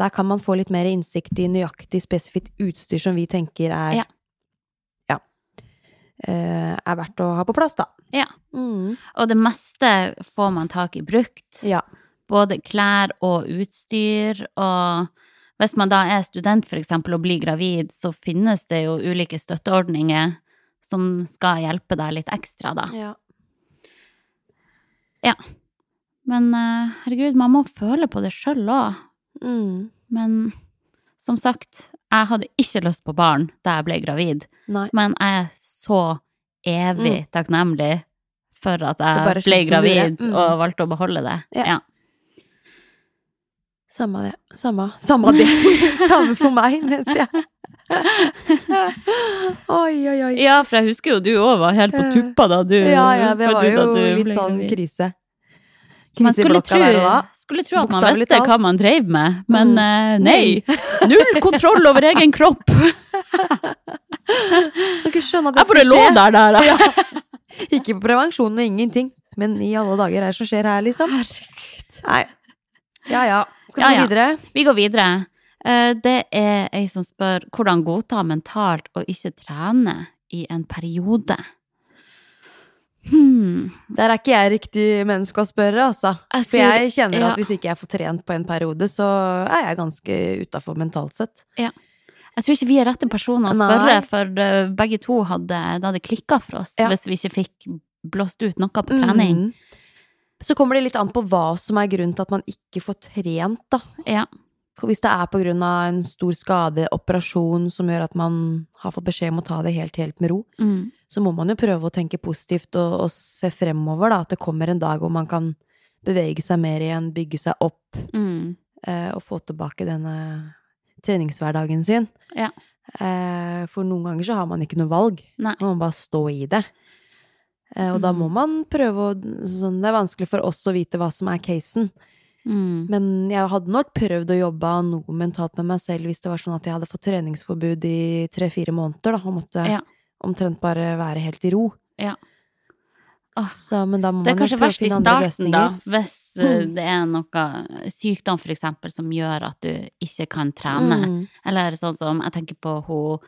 der kan man få litt mer innsikt i nøyaktig spesifikt utstyr som vi tenker er er verdt å ha på plass, da. Ja. Mm. Og det meste får man tak i brukt. Ja. Både klær og utstyr. Og hvis man da er student for eksempel og blir gravid, så finnes det jo ulike støtteordninger som skal hjelpe deg litt ekstra, da. ja. Men eh, herregud, man må føle på det sjøl òg. Mm. Men som sagt, jeg hadde ikke lyst på barn da jeg ble gravid. Nei. Men jeg er så evig takknemlig for at Mm. Jeg ble gravid Mm. og valgte å beholde det. Ja. Ja. Samme det. Samme. Samme det. Samme for meg, mente jeg. Oi, oi, oi. Ja, for jeg husker jo du òg var helt på tuppa da du Ja, ja, det var jo litt sånn krise. Man skulle tro. Skulle tro at man visste hva man dreiv med, men Mm. eh, nei. Null kontroll over egen kropp! Dere skjønner at det Jeg bare lå der der. da. Ikke på prevensjon og ingenting. Men i alle dager er det som skjer her, liksom? Herregud. Nei. Ja ja. Skal vi Ja, gå ja. videre? Vi går videre. Eh, Det er ei som spør hvordan godta mentalt å ikke trene i en periode. Hmm. Der er ikke jeg riktig menneske å spørre, altså. Jeg For jeg kjenner ja. at hvis ikke jeg får trent på en periode, så er jeg ganske utafor mentalt sett. Jeg tror ikke vi er rette personer å Nei. spørre, for eh, begge to hadde, det hadde klikka for oss Ja. hvis vi ikke fikk blåst ut noe på trening. Mm. Så kommer det litt an på hva som er grunnen til at man ikke får trent, da. Ja. For hvis det er på grunn av en stor skade, operasjon, som gjør at man har fått beskjed om å ta det helt, helt med ro, Mm. Så må man jo prøve å tenke positivt og, og se fremover, da. At det kommer en dag hvor man kan bevege seg mer igjen, bygge seg opp, Mm. eh, og få tilbake denne treningshverdagen sin. Ja. Eh, for noen ganger så har man ikke noe valg. Nei. Man må bare stå i det. Eh, og da må Mm. man prøve å sånn, Det er vanskelig for oss å vite hva som er casen. Mm. Men jeg hadde nok prøvd å jobbe noe mentalt med meg selv hvis det var sånn at jeg hadde fått treningsforbud i tre-fire måneder, da, og måtte Ja. Omtrent bare være helt i ro. Ja. Oh, Så, men da må Det er man jo kanskje prøve å verst i starten, da, hvis Mm. det er noe sykdom, for eksempel, som gjør at du ikke kan trene. Mm. Eller sånn som jeg tenker på hun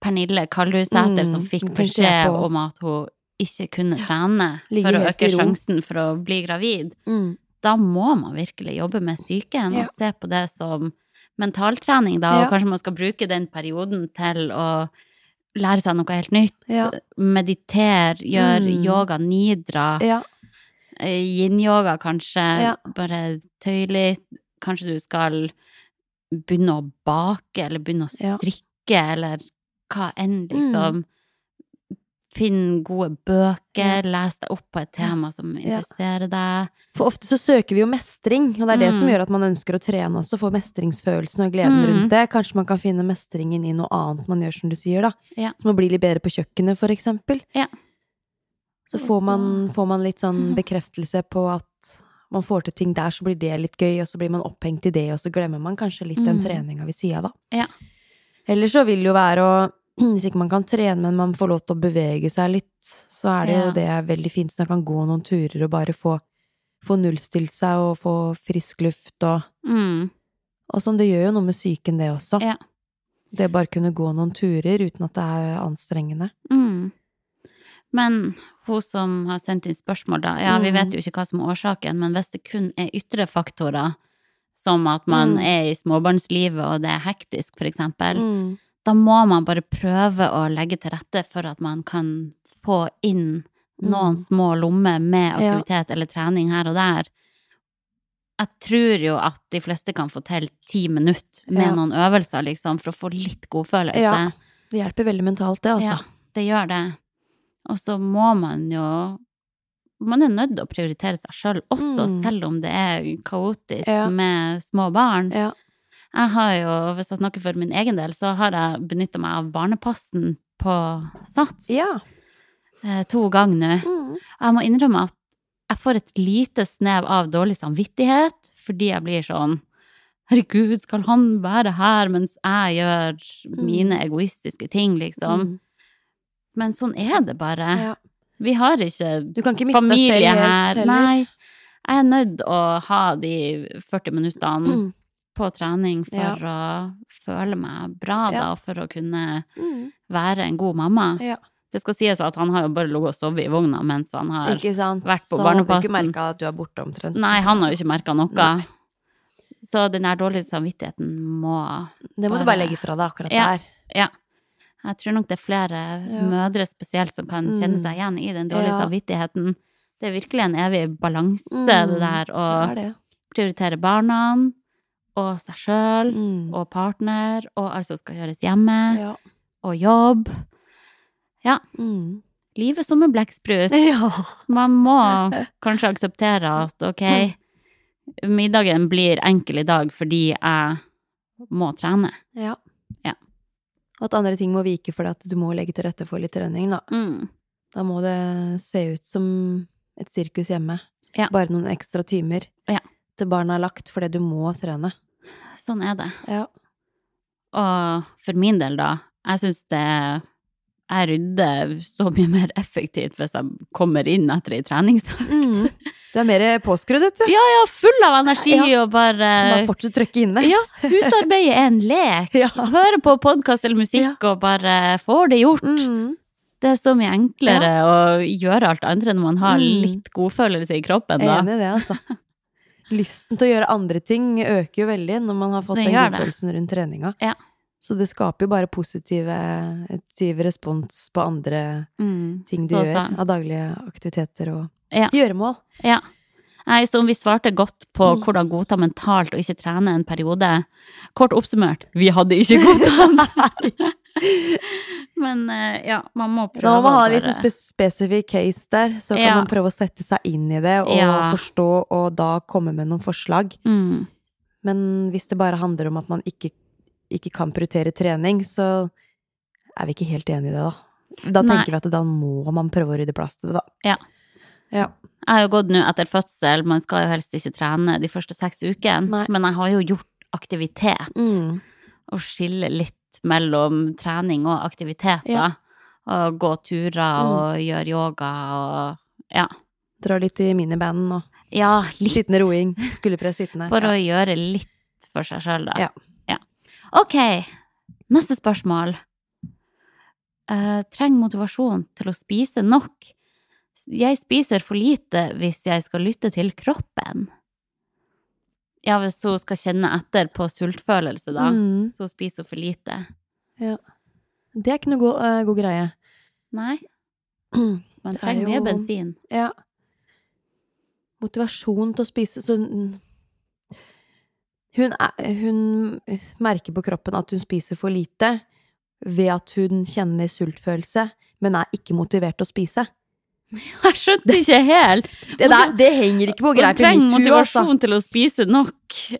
Pernille Kallhusæter, som Mm, fikk det tenkte jeg beskjed om at hun ikke kunne trene ja. for å øke sjansen for å bli gravid. Mm. Da må man virkelig jobbe med psyken Ja. og se på det som mentaltrening, da, og Ja. kanskje man skal bruke den perioden til å lære seg noe helt nytt. Ja. Meditere, gjøre Mm. yoga nidra. Ja. Eh, Yin-yoga, kanskje. Ja. Bare tøy litt. Kanskje du skal begynne å bake, eller begynne å strikke, eller hva enn, Mm. Finn gode bøker, les deg opp på et tema som interesserer deg. For ofte så søker vi jo mestring, og det er det som Mm. gjør at man ønsker å trene også, få mestringsfølelsen og gleden Mm. rundt det. Kanskje man kan finne mestringen i noe annet man gjør, som du sier, da. Ja. Som å bli litt bedre på kjøkkenet, for eksempel. Ja. Så får man, får man litt sånn bekreftelse på at man får til ting der, så blir det litt gøy, og så blir man opphengt i det, og så glemmer man kanskje litt den Mm. treninga ved sida, da. Ja. Ellers så vil det jo være å Hvis ikke man kan trene, men man får lov til å bevege seg litt, så er det Ja. jo det er veldig fint. Så man kan gå noen turer og bare få, få nullstilt seg og få frisk luft og Mm. Og sånn, det gjør jo noe med psyken, det også. Ja. Det bare kunne gå noen turer uten at det er anstrengende. Mm. Men hun som har sendt inn spørsmål, da. Ja, vi Mm. vet jo ikke hva som er årsaken, men hvis det kun er ytre faktorer, som at man Mm. er i småbarnslivet og det er hektisk, for eksempel, Mm. Da må man bare prøve å legge til rette for at man kan få inn noen Mm. små lommer med Ja. aktivitet eller trening her og der. Jeg tror jo at de fleste kan få til ti minutter med Ja. noen øvelser, liksom, for å få litt godfølelse. Ja. Det hjelper veldig mentalt, det, altså. Ja, det gjør det. Og så må man jo Man er nødt til å prioritere seg sjøl også, Mm. selv om det er kaotisk Ja. med små barn. Ja. Jeg har jo, hvis jeg snakker for min egen del, så har jeg benytta meg av Barnepassen på Sats Ja. eh, to ganger nå. Mm. Jeg må innrømme at jeg får et lite snev av dårlig samvittighet, fordi jeg blir sånn Herregud, skal han være her mens jeg gjør mine egoistiske ting, liksom? Mm. Men sånn er det bare. Ja. Vi har ikke Du kan ikke miste familie her. Nei. Jeg er nødt å ha de 40 minuttene Mm. På trening for Ja. å føle meg bra, da, Ja. for å kunne Mm. være en god mamma. Ja. Det skal sies at han har jo bare ligget og sovet i vogna mens han har vært på Så han barnepassen. ikke merka at du er borte omtrent. Nei, han har jo ikke merka noe. Nei. Så den der dårlige samvittigheten må Det må du bare- bare legge fra deg akkurat Ja. der. Ja. Jeg tror nok det er flere mødre spesielt som kan kjenne Mm. seg igjen i den dårlige samvittigheten. Det er virkelig en evig balanse, Mm. det der å er prioritere barna og seg sjøl Mm. og partner, og alt som skal gjøres hjemme, Ja. og jobb. Ja, Mm. livet som en blekksprut. ja. Man må kanskje akseptere at ok, middagen blir enkel i dag fordi jeg må trene. Ja. Ja. Og at andre ting må vike fordi at du må legge til rette for litt trening, da. Mm. Da må det se ut som et sirkus hjemme. Ja. Bare noen ekstra timer Ja. Til barna er lagt fordi du må trene. Sånn er det. Ja. Og for min del, da, jeg syns det Jeg rydder så mye mer effektivt hvis jeg kommer inn etter ei treningsøkt. Mm. Du er mer påskrudd, vet du. Ja, ja, full av energi Ja. og bare Bare fortsett å trykke inne. Ja, husarbeidet er en lek. Ja. Høre på podkast eller musikk og bare får det gjort. Mm. Det er så mye enklere å gjøre alt andre når man har Mm. litt godfølelse i kroppen, Jeg er enig i det, altså. Lysten til å gjøre andre ting øker jo veldig når man har fått den godfølelsen rundt treninga. Ja. Så det skaper jo bare positive, positiv respons på andre Mm, ting du gjør sant. av daglige aktiviteter og Ja. gjøremål. Ja. Nei, om vi svarte godt på Mm. hvordan godta mentalt og ikke trene en periode. Kort oppsummert, vi hadde ikke godtatt. Men eh, ja, man må prøve Nå må man ha en litt sånn spesifikk case der, så kan Ja. man prøve å sette seg inn i det og Ja. forstå, og da komme med noen forslag. mm. Men hvis det bare handler om at man ikke, ikke kan prioritere trening, så er vi ikke helt enig i det, da. Da Nei. tenker vi at da må man prøve å rydde plass til det, da. Ja. Ja. Jeg har jo gått nå etter fødsel, man skal jo helst ikke trene de første seks ukene, Nei. men jeg har jo gjort aktivitet. Mm. Og skille litt mellom trening og aktivitet, da. Ja. Mm. Og gå turer og gjøre yoga og ja. Dra litt i minibanden og Ja, litt. sittende roing. Skulderpress sittende. Bare å gjøre litt for seg sjøl, da. Ja. ja. Ok, neste spørsmål. Uh, Trenger motivasjon til å spise nok. Jeg spiser for lite hvis jeg skal lytte til kroppen. Ja, hvis hun skal kjenne etter på sultfølelse, da, Mm. så spiser hun for lite. Det er ikke noe god, eh, god greie. Nei, man Det er trenger mye bensin. Ja. Motivasjon til å spise Så hun, er, hun merker på kroppen at hun spiser for lite ved at hun kjenner sultfølelse, men er ikke motivert til å spise. Jeg skjønte ikke helt. Det, der, det henger ikke på greip i trenger altså. motivasjon til å spise nok.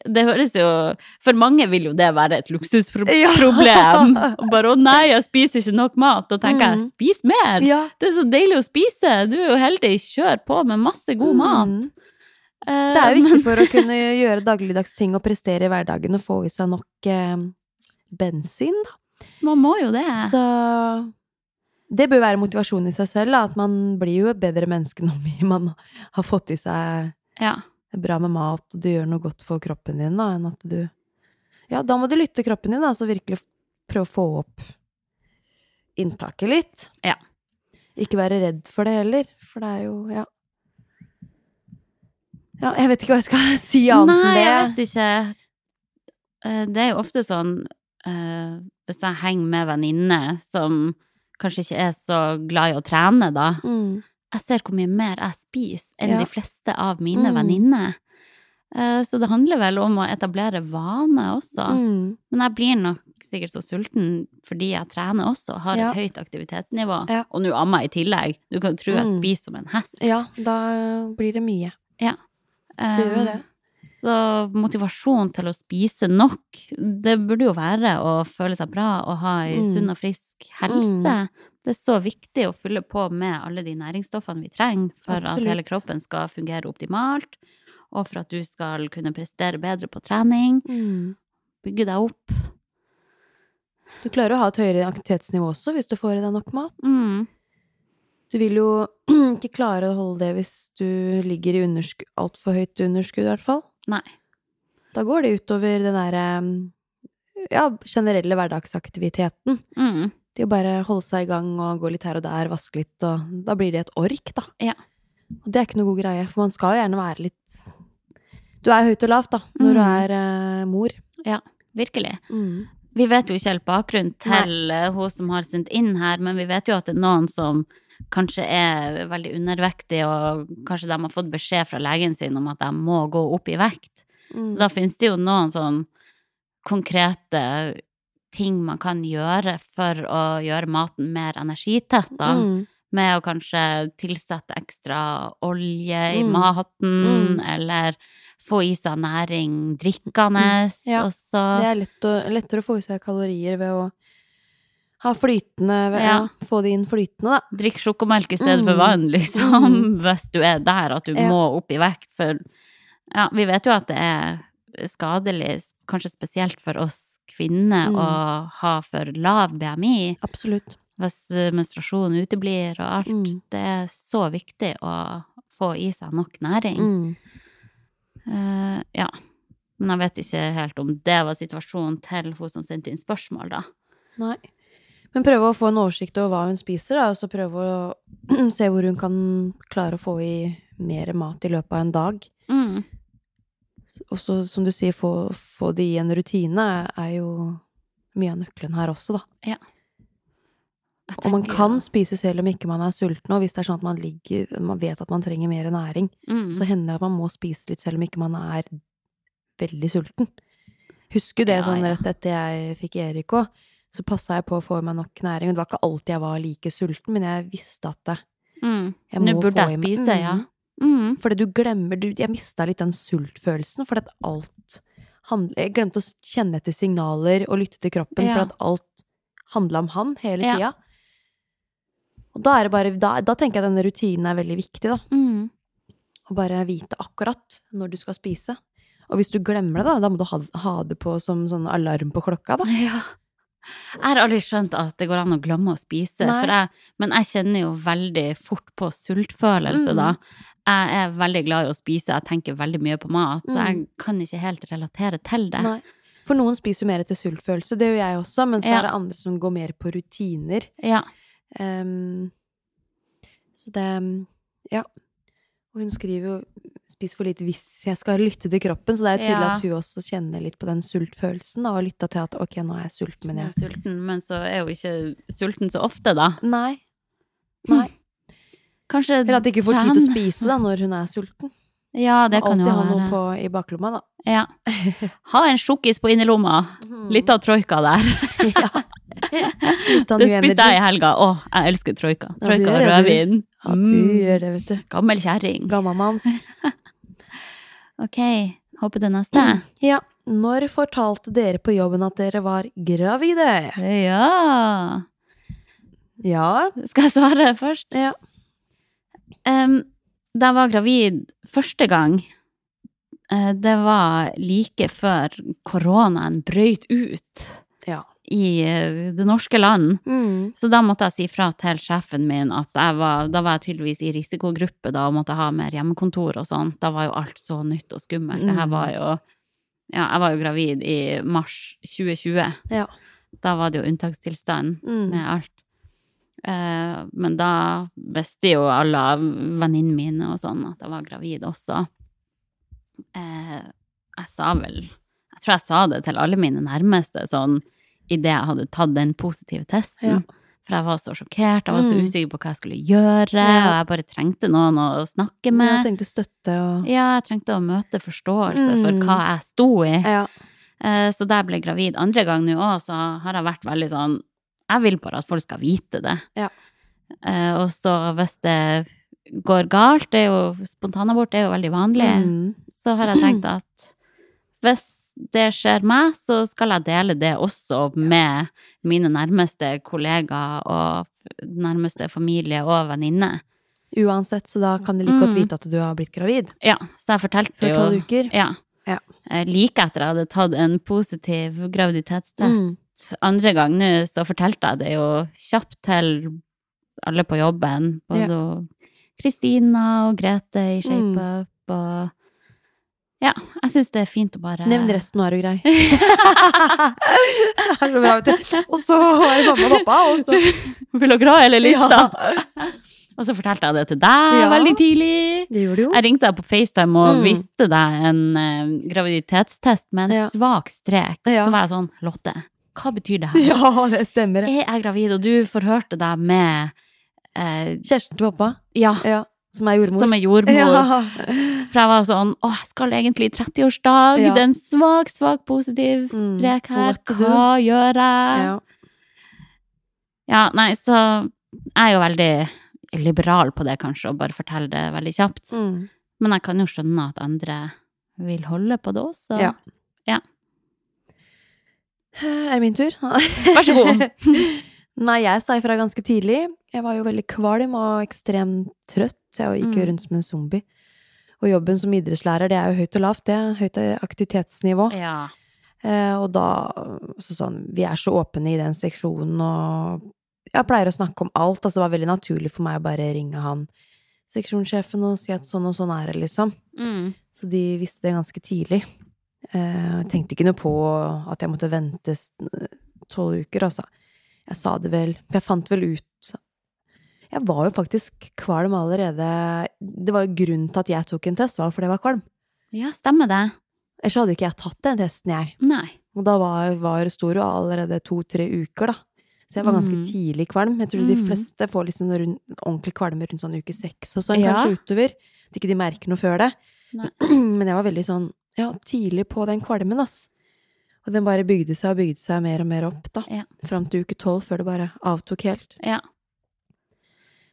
Det høres jo For mange vil jo det være et luksusproblem. Ja. Bare 'å nei, jeg spiser ikke nok mat'. Da tenker Mm. jeg 'spis mer'. Ja. Det er så deilig å spise. Du er jo heldig. Kjør på med masse god mat. Mm. mat. Det er jo viktig for å kunne gjøre dagligdags ting og prestere i hverdagen og få i seg nok eh, bensin, da. Man må jo det. Så det bør være motivasjonen i seg selv, da. At man blir jo et bedre menneske når man har fått i seg Ja. bra med mat, og du gjør noe godt for kroppen din, da, enn at du Ja, da må du lytte kroppen din, da, så virkelig prøve å få opp inntaket litt. Ja. Ikke være redd for det heller, for det er jo Ja. Ja, jeg vet ikke hva jeg skal si annet Nei, jeg vet ikke. Eh, Det er jo ofte sånn eh, Hvis jeg henger med venninner som kanskje ikke er så glad i å trene, da. Mm. Jeg ser hvor mye mer jeg spiser enn Ja. de fleste av mine Mm. venninner. Eh, Så det handler vel om å etablere vaner også. Mm. Men jeg blir nok sikkert så sulten fordi jeg trener også, har Ja. et høyt aktivitetsnivå. Ja. Og nå ammer jeg i tillegg. Du kan tro jeg Mm. spiser som en hest. Ja, da blir det mye. Ja. Det gjør jo det. Så motivasjon til å spise nok, det burde jo være å føle seg bra og ha ei Mm. sunn og frisk helse. Mm. Det er så viktig å fylle på med alle de næringsstoffene vi trenger for at hele kroppen skal fungere optimalt, og for at du skal kunne prestere bedre på trening, Mm. bygge deg opp. Du klarer å ha et høyere aktivitetsnivå også hvis du får i deg nok mat. Mm. Du vil jo ikke klare å holde det hvis du ligger i altfor høyt underskudd, i hvert fall. Nei. Da går det utover den derre ja, generelle hverdagsaktiviteten. Mm. Det å bare holde seg i gang og gå litt her og der, vaske litt, og da blir det et ork, da. Ja. Og det er ikke noe god greie, for man skal jo gjerne være litt Du er høyt og lavt, da, når du Mm. er uh, mor. Virkelig. Mm. Vi vet jo ikke helt bakgrunnen til Nei. hun som har sendt inn her, men vi vet jo at det er noen som kanskje er veldig undervektige, og kanskje de har fått beskjed fra legen sin om at de må gå opp i vekt. Mm. Så da finnes det jo noen sånn konkrete ting man kan gjøre for å gjøre maten mer energitett, da. Mm. Med å kanskje tilsette ekstra olje i Mm. maten, Mm. eller få i seg næring drikkende Mm, ja. også. Det er lett å, lettere å få i seg kalorier ved å ha flytende Ja. ja. Få det inn flytende, da. Drikk sjokomelk i stedet for Mm. vann, liksom, Mm. hvis du er der at du Ja. må opp i vekt. For ja, vi vet jo at det er skadelig, kanskje spesielt for oss kvinner, Mm. å ha for lav BMI. Absolutt. hvis eh, menstruasjonen uteblir og alt. Mm. Det er så viktig å få i seg nok næring. Eh, ja. Men jeg vet ikke helt om det var situasjonen til hun som sendte inn spørsmål, da. Nei. Men prøve å få en oversikt over hva hun spiser, da, og så prøve å se hvor hun kan klare å få i mer mat i løpet av en dag. Mm. Og så, som du sier, få, få det i en rutine er jo mye av nøkkelen her også, da. Jeg Og man kan ja. spise selv om ikke man er sulten, og hvis det er sånn at man ligger Man vet at man trenger mer næring, mm. så hender det at man må spise litt selv om ikke man er veldig sulten. Husker du det Ja, sånn ja. rett etter jeg fikk Erik òg? Så passa jeg på å få i meg nok næring. og Det var ikke alltid jeg var like sulten, men jeg visste at det, mm. jeg Nå må burde få jeg meg- spise, ja. Mm. Mm. Fordi du glemmer du, Jeg mista litt den sultfølelsen, fordi at alt handler Jeg glemte å kjenne etter signaler og lytte til kroppen, Ja. for at alt handla om han hele Ja. Og da er det bare da, da tenker jeg denne rutinen er veldig viktig, da. Mm. Å bare vite akkurat når du skal spise. Og hvis du glemmer det, da, da må du ha, ha det på som sånn alarm på klokka, da. Ja. Jeg har aldri skjønt at det går an å glemme å spise, for jeg, men jeg kjenner jo veldig fort på sultfølelse Mm. da. Jeg er veldig glad i å spise, jeg tenker veldig mye på mat, så jeg kan ikke helt relatere til det. Mm. Nei. For noen spiser jo mer etter sultfølelse, det gjør jeg også, men så Ja. er det andre som går mer på rutiner. Ja. Um, så det Ja. Og hun skriver jo 'spis for lite hvis jeg skal lytte til kroppen', så det er jo tydelig Ja. at hun også kjenner litt på den sultfølelsen, da, og lytta til at 'ok, nå er jeg sulten', men Jeg jeg er sulten, men så er jo ikke sulten så ofte, da. Nei. Nei. Kanskje Eller at de ikke får tid til å spise da, når hun er sulten. Ja, det kan jo være. Alltid ha noe på i baklomma, da. Ja. Ha en sjokkis på innerlomma. Litt av troika der. ja. Det spiste jeg i helga. Å, jeg elsker troika. Troika og rødvin. Ja, du Mm. gjør det, vet du. Gammel kjerring. Gammalmanns. Ok, håper det neste. Ja. Når fortalte dere på jobben at dere var gravide? Ja Ja. Skal jeg svare først? Ja. Um, da jeg var gravid første gang, eh, det var like før koronaen brøyt ut Ja. I eh, det norske land. Mm. Så da måtte jeg si fra til sjefen min at var, da var jeg tydeligvis i risikogruppe da, og måtte ha mer hjemmekontor og sånn. Da var jo alt så nytt og skummelt. Det Mm. var jo Ja, jeg var jo gravid i mars 2020. Ja. Da var det jo unntakstilstand Mm. med alt. Eh, men da visste jo alle venninnene mine og sånn at jeg var gravid også. Eh, jeg sa vel Jeg tror jeg sa det til alle mine nærmeste sånn idet jeg hadde tatt den positive testen. Ja. For jeg var så sjokkert, jeg var så Mm. usikker på hva jeg skulle gjøre, Ja. og jeg bare trengte noen å snakke med. Jeg trengte støtte og Ja, jeg trengte å møte forståelse for Mm. hva jeg sto i. Ja. Eh, Så da jeg ble gravid andre gang nå òg, så har jeg vært veldig sånn Jeg vil bare at folk skal vite det. Ja. Eh, Og så hvis det går galt, det er jo spontanabort er jo veldig vanlig, Mm. så har jeg tenkt at hvis det skjer meg, så skal jeg dele det også med mine nærmeste kollegaer og nærmeste familie og venninner. Uansett, så da kan de like godt Mm. vite at du har blitt gravid. Ja, så jeg fortalte jo tolv uker. Ja. Ja. Like etter jeg hadde tatt en positiv graviditetstest Mm. andre gang nå, så fortalte jeg det jo kjapt til alle på jobben. Både Kristina og Grete i Mm. ShapeUp og Ja, jeg syns det er fint å bare Nevn resten, nå er du grei. det er så bra, vet du. Og så var det mamma og pappa, og så Vil du ha hele lista? og så fortalte jeg det til deg Ja. veldig tidlig. Det gjorde du jo. Jeg ringte deg på FaceTime og Mm. viste deg en uh, graviditetstest med en Ja. svak strek. Ja. Så var jeg sånn Lotte, hva betyr det her? Ja, det stemmer. Jeg Er gravid? Og du forhørte deg med eh, Kjæresten til pappa, Ja, ja, som er jordmor. som er jordmor. Ja. For jeg var sånn Å, jeg skal egentlig i 30-årsdag. Ja. Det er en svak, svak positiv Mm, strek her. Hva gjør jeg? Ja. Ja, nei, så jeg er jo veldig liberal på det, kanskje, og bare forteller det veldig kjapt. Mm. Men jeg kan jo skjønne at andre vil holde på det også. Ja. Ja. Er det min tur? Vær så god. Nei, jeg sa ifra ganske tidlig. Jeg var jo veldig kvalm og ekstremt trøtt. Jeg gikk jo Mm. rundt som en zombie. Og jobben som idrettslærer, det er jo høyt og lavt, det. er Høyt aktivitetsnivå. Ja. Eh, og da så sånn Vi er så åpne i den seksjonen, og jeg pleier å snakke om alt. Altså, det var veldig naturlig for meg å bare ringe han seksjonssjefen og si at sånn og sånn er det, liksom. Mm. Så de visste det ganske tidlig. Eh, tenkte ikke noe på at jeg måtte vente tolv uker, altså. Jeg sa det vel Jeg fant vel ut Jeg var jo faktisk kvalm allerede Det var jo grunnen til at jeg tok en test, var fordi jeg var kvalm. ja, stemmer det. Ellers hadde ikke jeg tatt den testen, jeg. Nei. Og da var, var sto jo allerede to-tre uker, da. Så jeg var ganske Mm. tidlig kvalm. Jeg tror de Mm. fleste får liksom rund, ordentlig kvalme rundt sånn uke seks og sånn, Ja. kanskje utover. At ikke de merker noe før det. Nei. Men jeg var veldig sånn, ja, tidlig på den kvalmen, ass. Og den bare bygde seg og bygde seg mer og mer opp, da. Ja. Fram til uke tolv, før det bare avtok helt. Ja.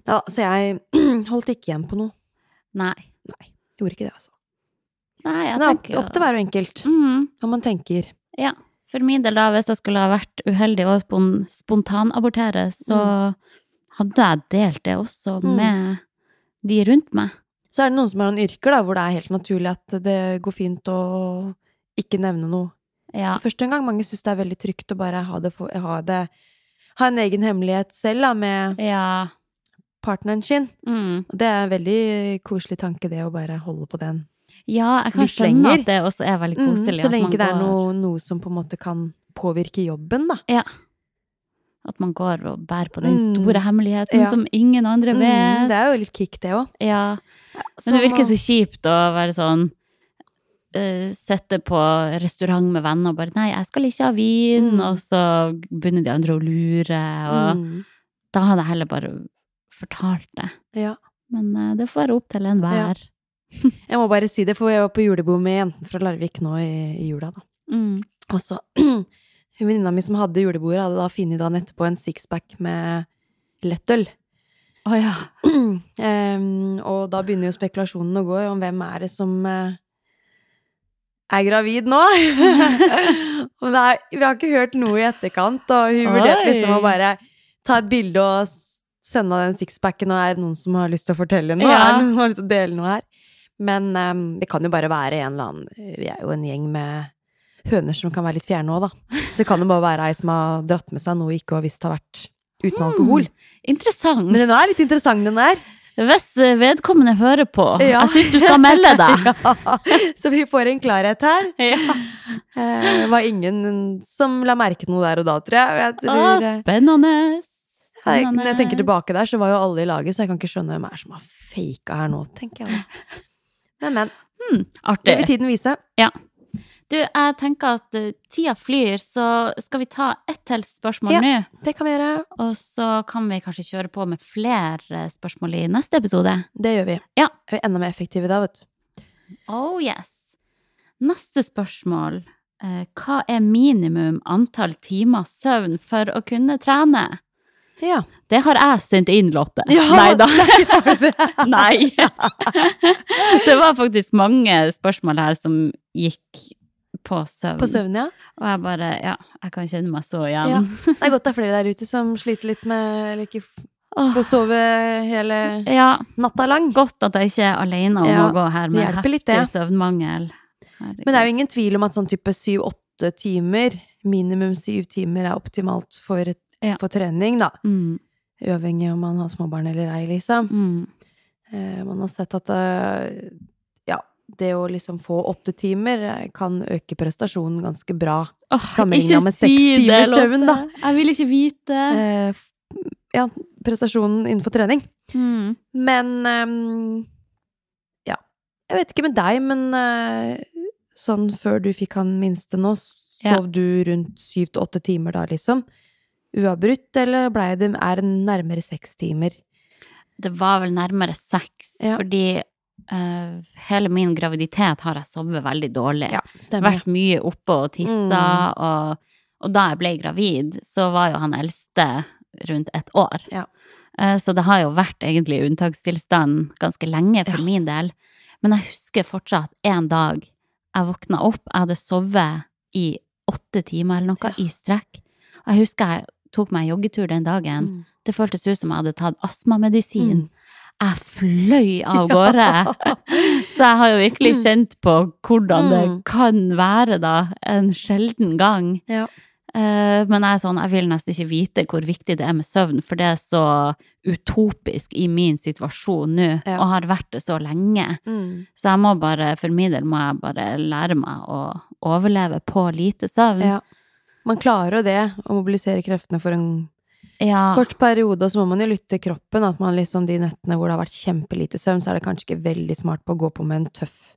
Ja, så jeg holdt ikke igjen på noe. Nei. Gjorde ikke det, altså. Nei, jeg Men det er opp, til hver og enkelt, Mm. hva man tenker. Ja. For min del, da, hvis jeg skulle ha vært uheldig og spon spontanabortere, så hadde jeg delt det også Mm. med de rundt meg. Så er det noen som har noen yrker da, hvor det er helt naturlig at det går fint å ikke nevne noe. Ja. Første en gang mange syns det er veldig trygt å bare ha det, for, ha det Ha en egen hemmelighet selv da, med Ja. partneren sin. Mm. Det er en veldig koselig tanke, det å bare holde på den. ja, jeg kan skjønne at det også er veldig Mm, koselig. så at lenge det er noe, noe som på en måte kan påvirke jobben, da. Ja. At man går og bærer på den Mm. store hemmeligheten Ja. som ingen andre Mm, vet. det er jo litt kick, det òg. Ja. Men det virker så kjipt å være sånn uh, Sitte på restaurant med venner og bare 'nei, jeg skal ikke ha vin', Mm. og så begynner de andre å lure, og mm, da hadde jeg heller bare fortalt det. Ja. Men uh, det får være opp til enhver. Jeg må bare si det, for jeg var på julebord med jentene fra Larvik nå i, i jula, da. Mm. Og så Hun venninna mi som hadde julebordet, hadde da funnet dagen etterpå en sixpack med lettøl. Å ja. um, og da begynner jo spekulasjonen å gå om hvem er det som eh, er gravid nå? og det er, vi har ikke hørt noe i etterkant, og hun vurderte liksom å bare ta et bilde og sende av den sixpacken, og er det noen som har lyst til å fortelle noe? Ja. Er det noen som har lyst til å dele noe her? Men um, det kan jo bare være en eller annen Vi er jo en gjeng med høner som kan være litt fjerne òg, da. Så det kan jo bare være ei som har dratt med seg noe ikke har visst har vært uten alkohol. Interessant. Men den er litt interessant, den der. Hvis vedkommende hører på, Ja. jeg syns du skal melde deg. Ja, så vi får en klarhet her. Ja. Eh, Det var ingen som la merke noe der og da, tror jeg. Jeg, tror, eh, spennende. jeg, når jeg tenker tilbake der, så var jo alle i laget, så jeg kan ikke skjønne hvem er som har faka her nå, tenker jeg. Men, men. Hmm, Det vil tiden vise. Du, jeg tenker at eh, tida flyr, så skal vi ta ett til spørsmål Ja. nå. Det kan vi gjøre. Og så kan vi kanskje kjøre på med flere spørsmål i neste episode. Det gjør vi. Ja. Vi er enda mer effektive da, vet du. Oh yes. Neste spørsmål. Eh, hva er minimum antall timer søvn for å kunne trene? Ja. Det har jeg sendt inn, Lotte. Ja, Nei da. det? Nei. det var faktisk mange spørsmål her som gikk på søvn. På søvn, ja. Og jeg bare, ja, jeg kan kjenne meg så igjen. Ja. Det er godt det er flere der ute som sliter litt med Eller ikke får sove hele ja, natta lang. godt at jeg ikke er alene om Ja, gå her med heftig litt, søvnmangel. Herregud. Men det er jo ingen tvil om at sånn type syv-åtte timer, minimum syv timer, er optimalt for, for trening, da. mm, Uavhengig om man har småbarn eller ei, liksom. mm. Eh, man har sett at eh, ja, det å liksom få åtte timer eh, kan øke prestasjonen ganske bra. Åh, Sammenlignet ikke med si seks det, timers søvn, da. Jeg vil ikke vite. Eh, ja, prestasjonen innenfor trening. Mm. Men ehm, ja. Jeg vet ikke med deg, men eh, sånn før du fikk han minste nå, sov Ja. du rundt syv til åtte timer da, liksom? Uavbrutt, eller blei det er det nærmere seks timer? Det var vel nærmere seks, Ja. fordi eh, hele min graviditet har jeg sovet veldig dårlig. Ja. Vært mye oppe og tissa, Mm. og, og da jeg ble gravid, så var jo han eldste rundt et år. Ja. Eh, Så det har jo vært egentlig unntakstilstand ganske lenge for Ja. min del. Men jeg husker fortsatt en dag jeg våkna opp, jeg hadde sovet i åtte timer eller noe, i strekk. Og jeg husker jeg tok meg en joggetur den dagen. Mm. Det føltes ut som jeg hadde tatt astmamedisin. Mm. Jeg fløy av gårde. Så jeg har jo virkelig kjent på hvordan det Mm. kan være, da, en sjelden gang. Ja. Eh, men jeg sånn, jeg vil nesten ikke vite hvor viktig det er med søvn, for det er så utopisk i min situasjon nå, Ja. og har vært det så lenge. Mm. Så jeg må bare, for min del må jeg bare lære meg å overleve på lite søvn. Ja. Man klarer jo det, å mobilisere kreftene for en Ja. kort periode, og så må man jo lytte til kroppen. At man liksom de nettene hvor det har vært kjempelite søvn, så er det kanskje ikke veldig smart på å gå på med en tøff,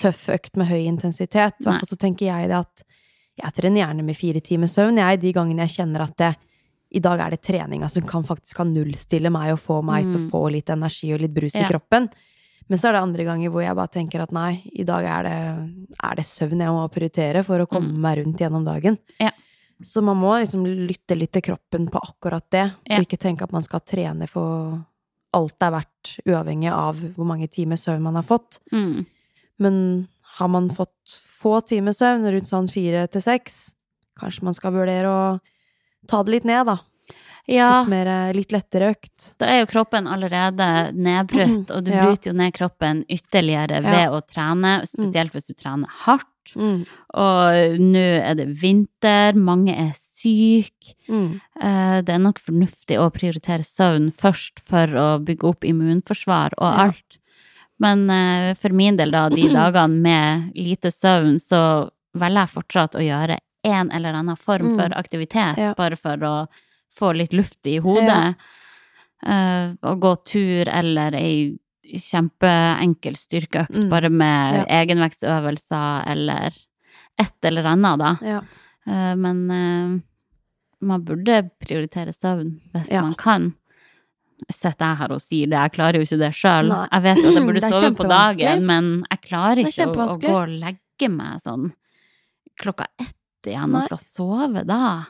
tøff økt med høy intensitet. I hvert fall så tenker jeg det at jeg trener gjerne med fire timers søvn, jeg, de gangene jeg kjenner at det, i dag er det treninga som kan faktisk kan nullstille meg og få meg til å Mm. få litt energi og litt brus Ja. i kroppen. Men så er det andre ganger hvor jeg bare tenker at nei, i dag er det, er det søvn jeg må prioritere for å komme Mm. meg rundt gjennom dagen. Ja. Så man må liksom lytte litt til kroppen på akkurat det, og ikke tenke at man skal trene for alt det er verdt, uavhengig av hvor mange timer søvn man har fått. Mm. Men har man fått få timer søvn, rundt sånn fire til seks, kanskje man skal vurdere å ta det litt ned, da. Ja, Litt, mer, litt lettere økt. da er jo kroppen allerede nedbrutt, og du Ja. bryter jo ned kroppen ytterligere ved å trene, spesielt hvis du trener hardt. Mm. Og nå er det vinter, mange er syke. Mm. Eh, Det er nok fornuftig å prioritere søvn først for å bygge opp immunforsvar og Ja. alt. Men eh, for min del, da, de dagene med lite søvn, så velger jeg fortsatt å gjøre en eller annen form Mm. for aktivitet, Ja. bare for å få litt luft i hodet. Eh, å gå tur eller ei kjempeenkel styrkeøkt, Mm. bare med Ja. egenvektsøvelser eller et eller annet, da. Ja. Uh, Men uh, man burde prioritere søvn hvis Ja. man kan. Sitter jeg her og sier det, jeg klarer jo ikke det sjøl. Jeg vet jo at jeg burde sove på dagen, men jeg klarer er ikke å, å gå og legge meg sånn klokka ett igjen Nei. og skal sove da.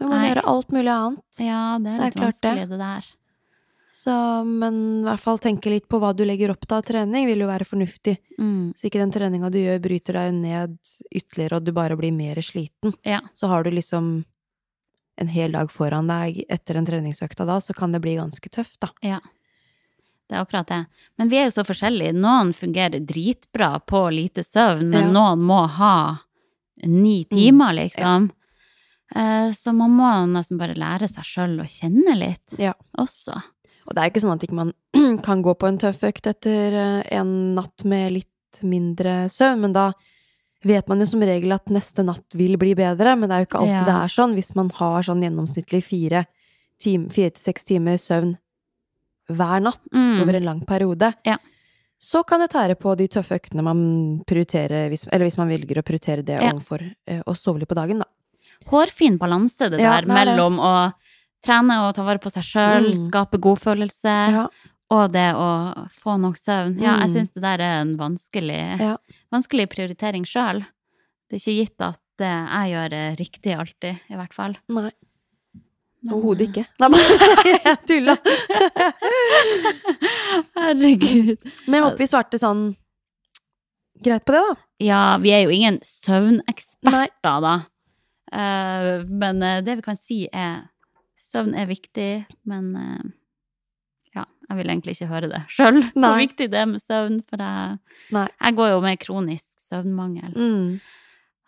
Men må Nei. gjør alt mulig annet. Ja, det er Det er litt klart det. vanskelig, det der. Så, men i hvert fall tenke litt på hva du legger opp til av trening, vil jo være fornuftig. Mm. Så ikke den treninga du gjør, bryter deg ned ytterligere, og du bare blir mer sliten. Ja. Så har du liksom en hel dag foran deg etter en treningsøkta da, så kan det bli ganske tøft, da. Ja. Det er akkurat det. Men vi er jo så forskjellige. Noen fungerer dritbra på lite søvn, men Ja. Mm. noen må ha ni timer, liksom. Eh, Så man må nesten bare lære seg sjøl å kjenne litt Ja. også. Og det er jo ikke sånn at ikke man kan gå på en tøff økt etter eh, en natt med litt mindre søvn, men da vet man jo som regel at neste natt vil bli bedre, men det er jo ikke alltid Ja. det er sånn. Hvis man har sånn gjennomsnittlig fire, tim, fire til seks timer søvn hver natt Mm. over en lang periode, Ja. så kan det tære på de tøffe øktene man prioriterer, hvis, eller hvis man velger å prioritere det Ja. overfor eh, å sove litt på dagen, da. Hårfin balanse, det der, det det. mellom å trene og ta vare på seg sjøl, Mm. skape godfølelse, Ja. og det å få nok søvn. Ja, jeg Mm. syns det der er en vanskelig, Ja. vanskelig prioritering sjøl. Det er ikke gitt at det jeg gjør er riktig alltid, i hvert fall. Nei, overhodet ikke. Nei, men jeg tulla. Herregud. Men jeg håper vi svarte sånn greit på det, da. Ja, vi er jo ingen søvneksperter, da. Eh, men eh, det vi kan si, er søvn er viktig, men eh, ja, jeg vil egentlig ikke høre det sjøl, hvor viktig det er med søvn, for jeg, jeg går jo med kronisk søvnmangel. Mm,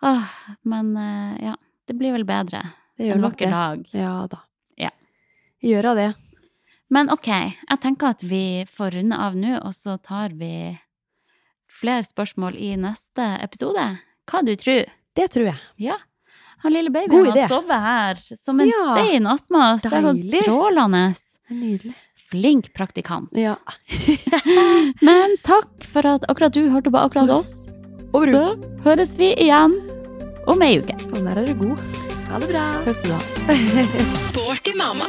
Åh, men ja, det blir vel bedre. enn nok det. dag. Ja da. Ja. Gjør av det. Men ok, jeg tenker at vi får runde av nå, og så tar vi flere spørsmål i neste episode. Hva du tror? Det tror jeg. Ja. Han lille babyen God har sovet her som en Ja. stein attmed oss. Det har gått strålende. Nydelig. Flink praktikant. Ja. Men takk for at akkurat du hørte på akkurat oss. Over Så høres vi igjen om ei uke. Og der er du god. Ha det bra. Takk skal du ha. Sporty mamma.